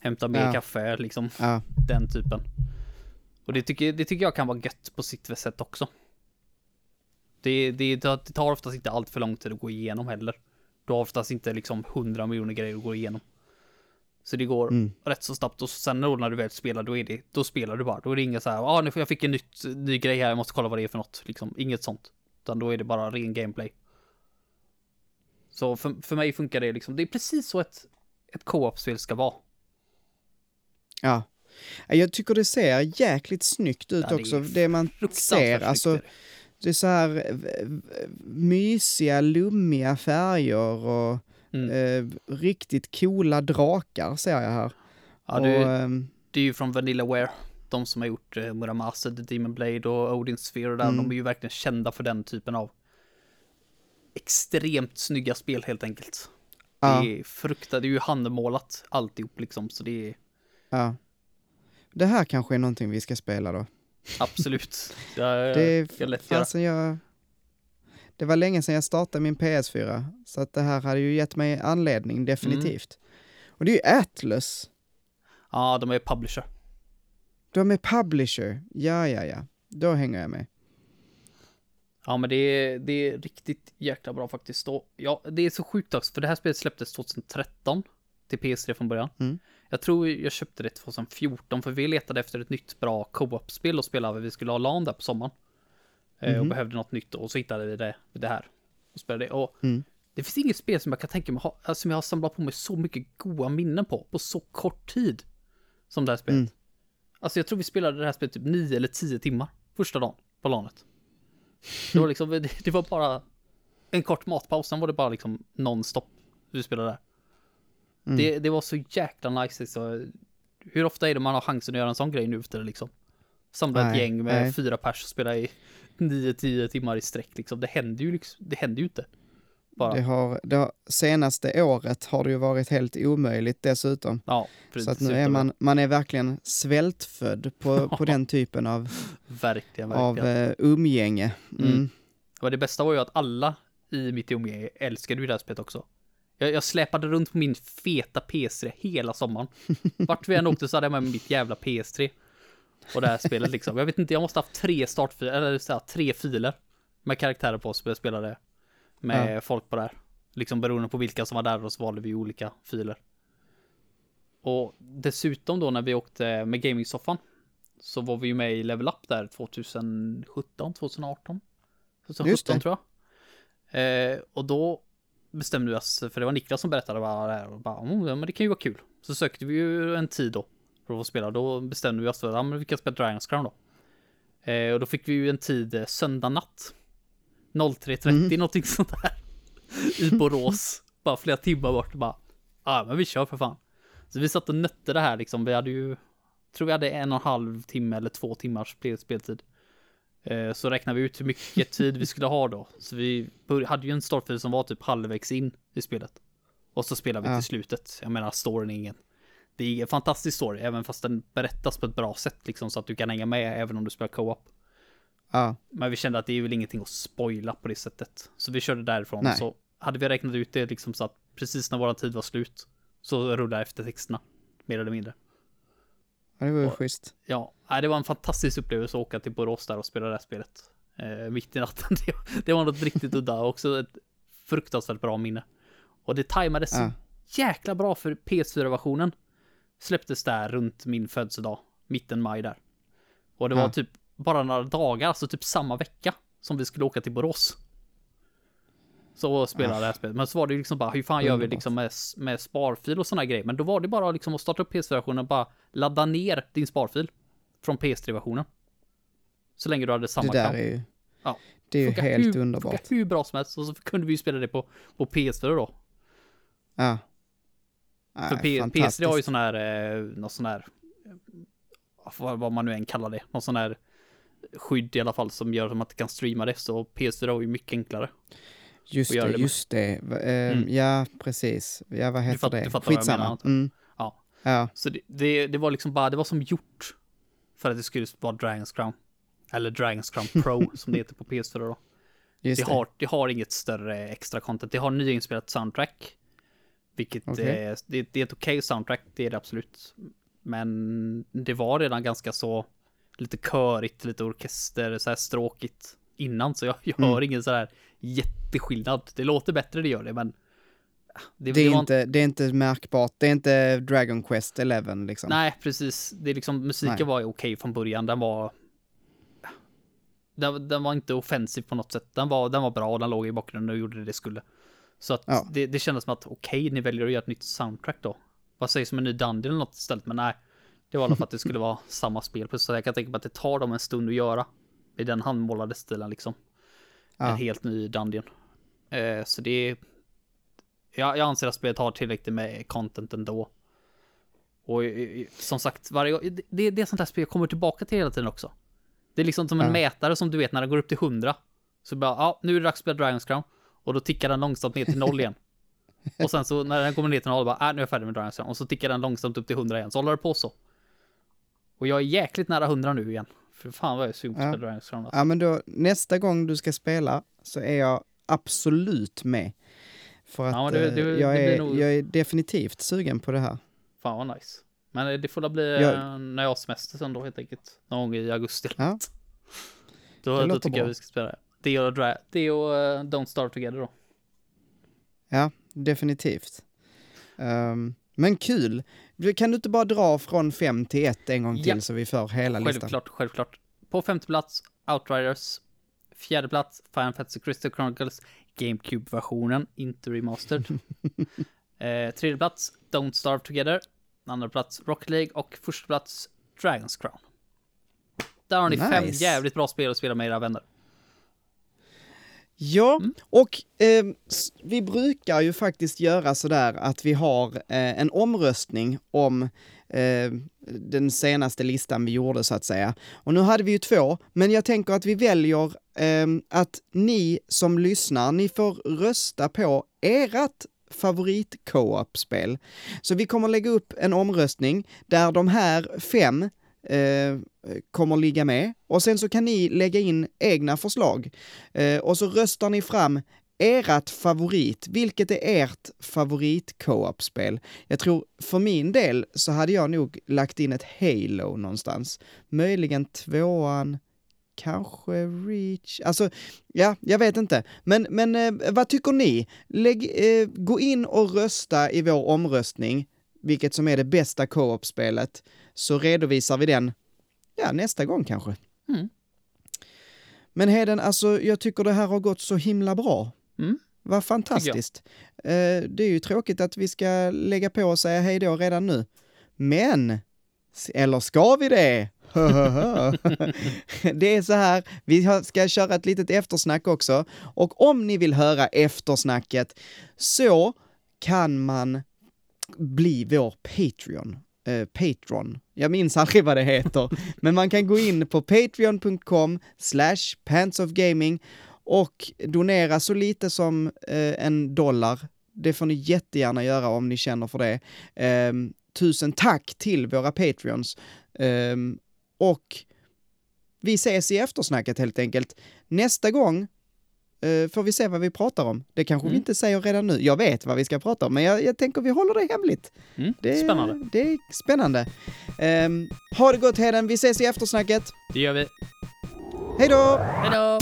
hämta mer Ja. kaffe, liksom, Ja, den typen. Och det tycker, det tycker jag kan vara gött på sitt sätt också. Det, det, det tar oftast inte allt för lång tid att gå igenom heller. Du har oftast inte liksom hundra miljoner grejer att gå igenom. Så det går Mm. rätt så snabbt och sen då när du väl spelar då är det, då spelar du bara. Då är det inga så här, ja ah, nu jag fick en nytt, ny grej här, jag måste kolla vad det är för något. Liksom, inget sånt. Utan då är det bara ren gameplay. Så för, för mig funkar det liksom, det är precis så ett, ett co-op-spel ska vara. ja. Jag tycker det ser jäkligt snyggt ut Ja, det också, det man ser. Alltså, det. är så här mysiga, lummiga färger och Mm. eh, riktigt coola drakar ser jag här. Ja, och, det, ehm, det är ju från Vanillaware. De som har gjort eh, Muramasa, The Demon Blade och Odin Sphere och där. Mm. De är ju verkligen kända för den typen av extremt snygga spel helt enkelt. ja, Det är fruktat, det är ju handmålat alltihop liksom, så det är ja. Det här kanske är någonting vi ska spela då. absolut. Jag, Det jag är lätt göra. fasen jag... Det var länge sedan jag startade min PS4, så att det här hade ju gett mig anledning, definitivt. Och det är ju Atlus. Ja, de är publisher. De är publisher. Ja, ja, ja. Då hänger jag med. Ja, men det är, det är riktigt jäkla bra faktiskt. Och, ja, det är så sjukt också, för det här spelet släpptes 2013 till PS3 från början. Mm. Jag tror jag köpte det 2014, för vi letade efter ett nytt bra co-op-spel att spela, för vi skulle ha LAN där på sommaren. Eh, Och Mhm. behövde något nytt, och så hittade vi det, det här. Och spelade det. Och Mm. det finns inget spel som jag kan tänka mig ha, alltså, som jag har samlat på mig så mycket goda minnen på, på så kort tid. Som det här spelet. Mm. Alltså jag tror vi spelade det här spelet typ 9 eller 10 timmar första dagen på LANet. Det var liksom, det, det var bara en kort matpaus, sen var det bara liksom nonstop vi spelade där. Mm. Det, det var så jäkla nice. Så, hur ofta är det man har chansen att göra en sån grej nu efter det liksom? Samla ett gäng med nej. fyra pers och spela i 9-10 timmar i sträck liksom. Det händer ju liksom, det händer ju inte. Bara, Det har, det har, senaste året har det ju varit helt omöjligt dessutom. ja, Så att nu är man, man är verkligen svältfödd på, på den typen av, Verkligen, av verkligen. eh, umgänge. Mm. Mm. Och det bästa var ju att alla i mitt umgänge älskade ju det här spelet också. Jag, jag släpade runt på min feta PS3 hela sommaren. Vart vi än åkte så hade jag med mitt jävla PS3. Och det här spelet liksom. Jag vet inte, jag måste ha haft tre startfiler, eller så här, tre filer. Med karaktärer på som jag spelade med folk på där. Liksom beroende på vilka som var där och så valde vi olika filer. Och dessutom då när vi åkte med gamingsoffan så var vi ju med i Level Up där 2017, 2018. 2017 Just det. tror jag. Eh, och då bestämde vi oss, för det var Niklas som berättade bara det här och bara, oh, ja, men det kan ju vara kul. Så sökte vi ju en tid då för att spela. Då bestämde vi oss för, men vi kan spela Dragons Crown då. Eh, och då fick vi ju en tid eh, söndag natt. 03.30 Mm. någonting sånt där. I Borås. bara flera timmar bort bara, ja men vi kör för fan. Så vi satt och nötte det här liksom. Vi hade ju, tror vi hade en och en halv timme eller två timmars spel- speltid. Eh, Så räknade vi ut hur mycket tid vi skulle ha då. Så vi hade ju en startfil som var typ halvvägs in i spelet. Och så spelade vi Ja. till slutet. Jag menar, storyn är ingen. Det är en fantastisk story, även fast den berättas på ett bra sätt liksom så att du kan hänga med även om du spelar co-op. Ja, Men vi kände att det är väl ingenting att spoila på det sättet. Så vi körde därifrån. Nej. Så hade vi räknat ut det liksom så att precis när våran tid var slut så rullade eftertexterna. Mer eller mindre. Ja, det var ju Och- schysst. Ja, det var en fantastisk upplevelse att åka till Borås där och spela det här spelet. Eh, mitt i natten. Det, var något riktigt udda och också ett fruktansvärt bra minne. Och det tajmades Ja. jäkla bra för PS4-versionen. Släpptes där runt min födelsedag, mitten maj där. Och det var typ bara några dagar, alltså typ samma vecka som vi skulle åka till Borås. Så spelade det här spelet. Men så var det ju liksom bara, hur fan gör vi liksom med, med sparfil och sådana grejer? Men då var det bara liksom att starta upp PS4-versionen och bara ladda ner din sparfil från PS3-versionen. Så länge du hade Det samma där kram. är ju, Ja. det är ju helt hur, underbart. Funkar hur bra som helst. Och så kunde vi ju spela det på, på PS4 då. Ja. För Nej, P- PS3 har ju sån här, eh, någon sån här, eh, vad, man nu än kallar det, någon sån här skydd i alla fall som gör att man inte kan streama det. Så PS4 har ju mycket enklare. Just det, det just det. Ehm, Mm. Ja, precis. Ja, vad heter fatt- det? du fattar vad jag Skitsamma. menar. Mm. Ja. Ja, Så det, det, det var liksom bara, det var som gjort för att det skulle vara Dragon's Crown. Eller Dragon's Crown Pro som det heter på PS4 då. just Det det. har, det har inget större extra content. Det har nyinspelat soundtrack. Vilket Okej. är, det, det är ett okej soundtrack, det är det absolut. Men det var redan ganska så lite körigt, lite orkester, så här stråkigt innan. Så jag, jag Mm. hör ingen så här jätteskillnad. Det låter bättre, det gör det, men det, Det är, var inte, det är inte märkbart. Det är inte Dragon Quest 11 liksom. Nej, precis. Det är liksom, musiken Nej. var okej från början. Den var... Den, den var inte offensiv på något sätt. Den var, den var bra den låg i bakgrunden och gjorde det det skulle. Så att Ja. det, det kändes som att okej, ni väljer att göra ett nytt soundtrack då. Vad sägs om en ny Dungeon eller något istället? Men nej, det var alla fall att det skulle vara samma spel. Så jag kan tänka mig att det tar dem en stund att göra. I den handmålade stilen liksom. Ja. En helt ny Dungeon. Eh, så det är... Ja, jag anser att spelet har tillräckligt med content ändå. Och eh, som sagt, varje, gång- det det är sånt här spel jag kommer tillbaka till hela tiden också. Det är liksom som en Ja. mätare som du vet när den går upp till 100. Så bara, ja, nu är det dags att spela Dragon's Crown. Och då tickar den långsamt ner till noll igen. Och sen så när den kommer ner till noll, bara, äh, nu är jag färdig med Dragon's Crown. Och så tickar den långsamt upp till 100 igen. Så håller det på så. Och jag är jäkligt nära 100 nu igen. För fan vad jag är sugen på att Ja. spela. Alltså. Ja, men då nästa gång du ska spela så är jag absolut med. För att Ja, det- eh, det- jag, det är, nog- jag är definitivt sugen på det här. Fan vad nice. Men det får väl bli Jag- eh, när jag har semester sen då helt enkelt. Någon gång i augusti. Ja. Då, då tycker jag bra. vi ska spela det. Det och, dra- det och eh, Don't Starve Together då. Ja, definitivt. Ehm, men kul. Kan du inte bara dra från fem till ett en gång till Ja. så vi får hela listan? Självklart, självklart. På femte plats, Outriders. Fjärde plats, Final Fantasy Crystal Chronicles GameCube-versionen, inte remastered. eh, tredje plats, Don't Starve Together. Andra plats, Rocket League. Och första plats, Dragon's Crown. Där har ni fem Nice. jävligt bra spel att spela med era vänner. Ja, Mm. och s- vi brukar ju faktiskt göra sådär att vi har eh, en omröstning om eh, den senaste listan vi gjorde så att säga. Och nu hade vi ju två, men jag tänker att vi väljer ehm, att ni som lyssnar, ni får rösta på ert favorit co-op-spel. Så vi kommer lägga upp en omröstning där de här fem eh, kommer ligga med och sen så kan ni lägga in egna förslag. Eh, och så röstar ni fram ert favorit. Vilket är ert favorit co-op-spel? Jag tror för min del så hade jag nog lagt in ett Halo någonstans. Möjligen tvåan, kanske Reach. Alltså, ja, jag vet inte. Men, men eh, vad tycker ni? Lägg, eh, gå in och rösta i vår omröstning, vilket som är det bästa co-op-spelet, så redovisar vi den, ja, nästa gång kanske. Mm. Men Heden, alltså jag tycker det här har gått så himla bra. Mm. Vad fantastiskt. Eh, det är ju tråkigt att vi ska lägga på och säga hej då redan nu. Men, eller ska vi det? det är så här, vi ska köra ett litet eftersnack också. Och om ni vill höra eftersnacket så kan man bli vår Patreon. Eh, Patron. Jag minns aldrig vad det heter. Men man kan gå in på patreon.com slash pantsofgaming och donera så lite som eh, en dollar. Det får ni jättegärna göra om ni känner för det. Ehm, tusen tack till våra Patreons. Ehm, och vi ses i eftersnacket helt enkelt. Nästa gång eh, får vi se vad vi pratar om. Det kanske vi Mm. inte säger redan nu. Jag vet vad vi ska prata om, men jag, jag tänker vi håller det hemligt. Mm, Det, är- Spännande. Det är spännande. Um, ha det gott Heden, vi ses i eftersnacket. Det gör vi. Hej då! Hej då!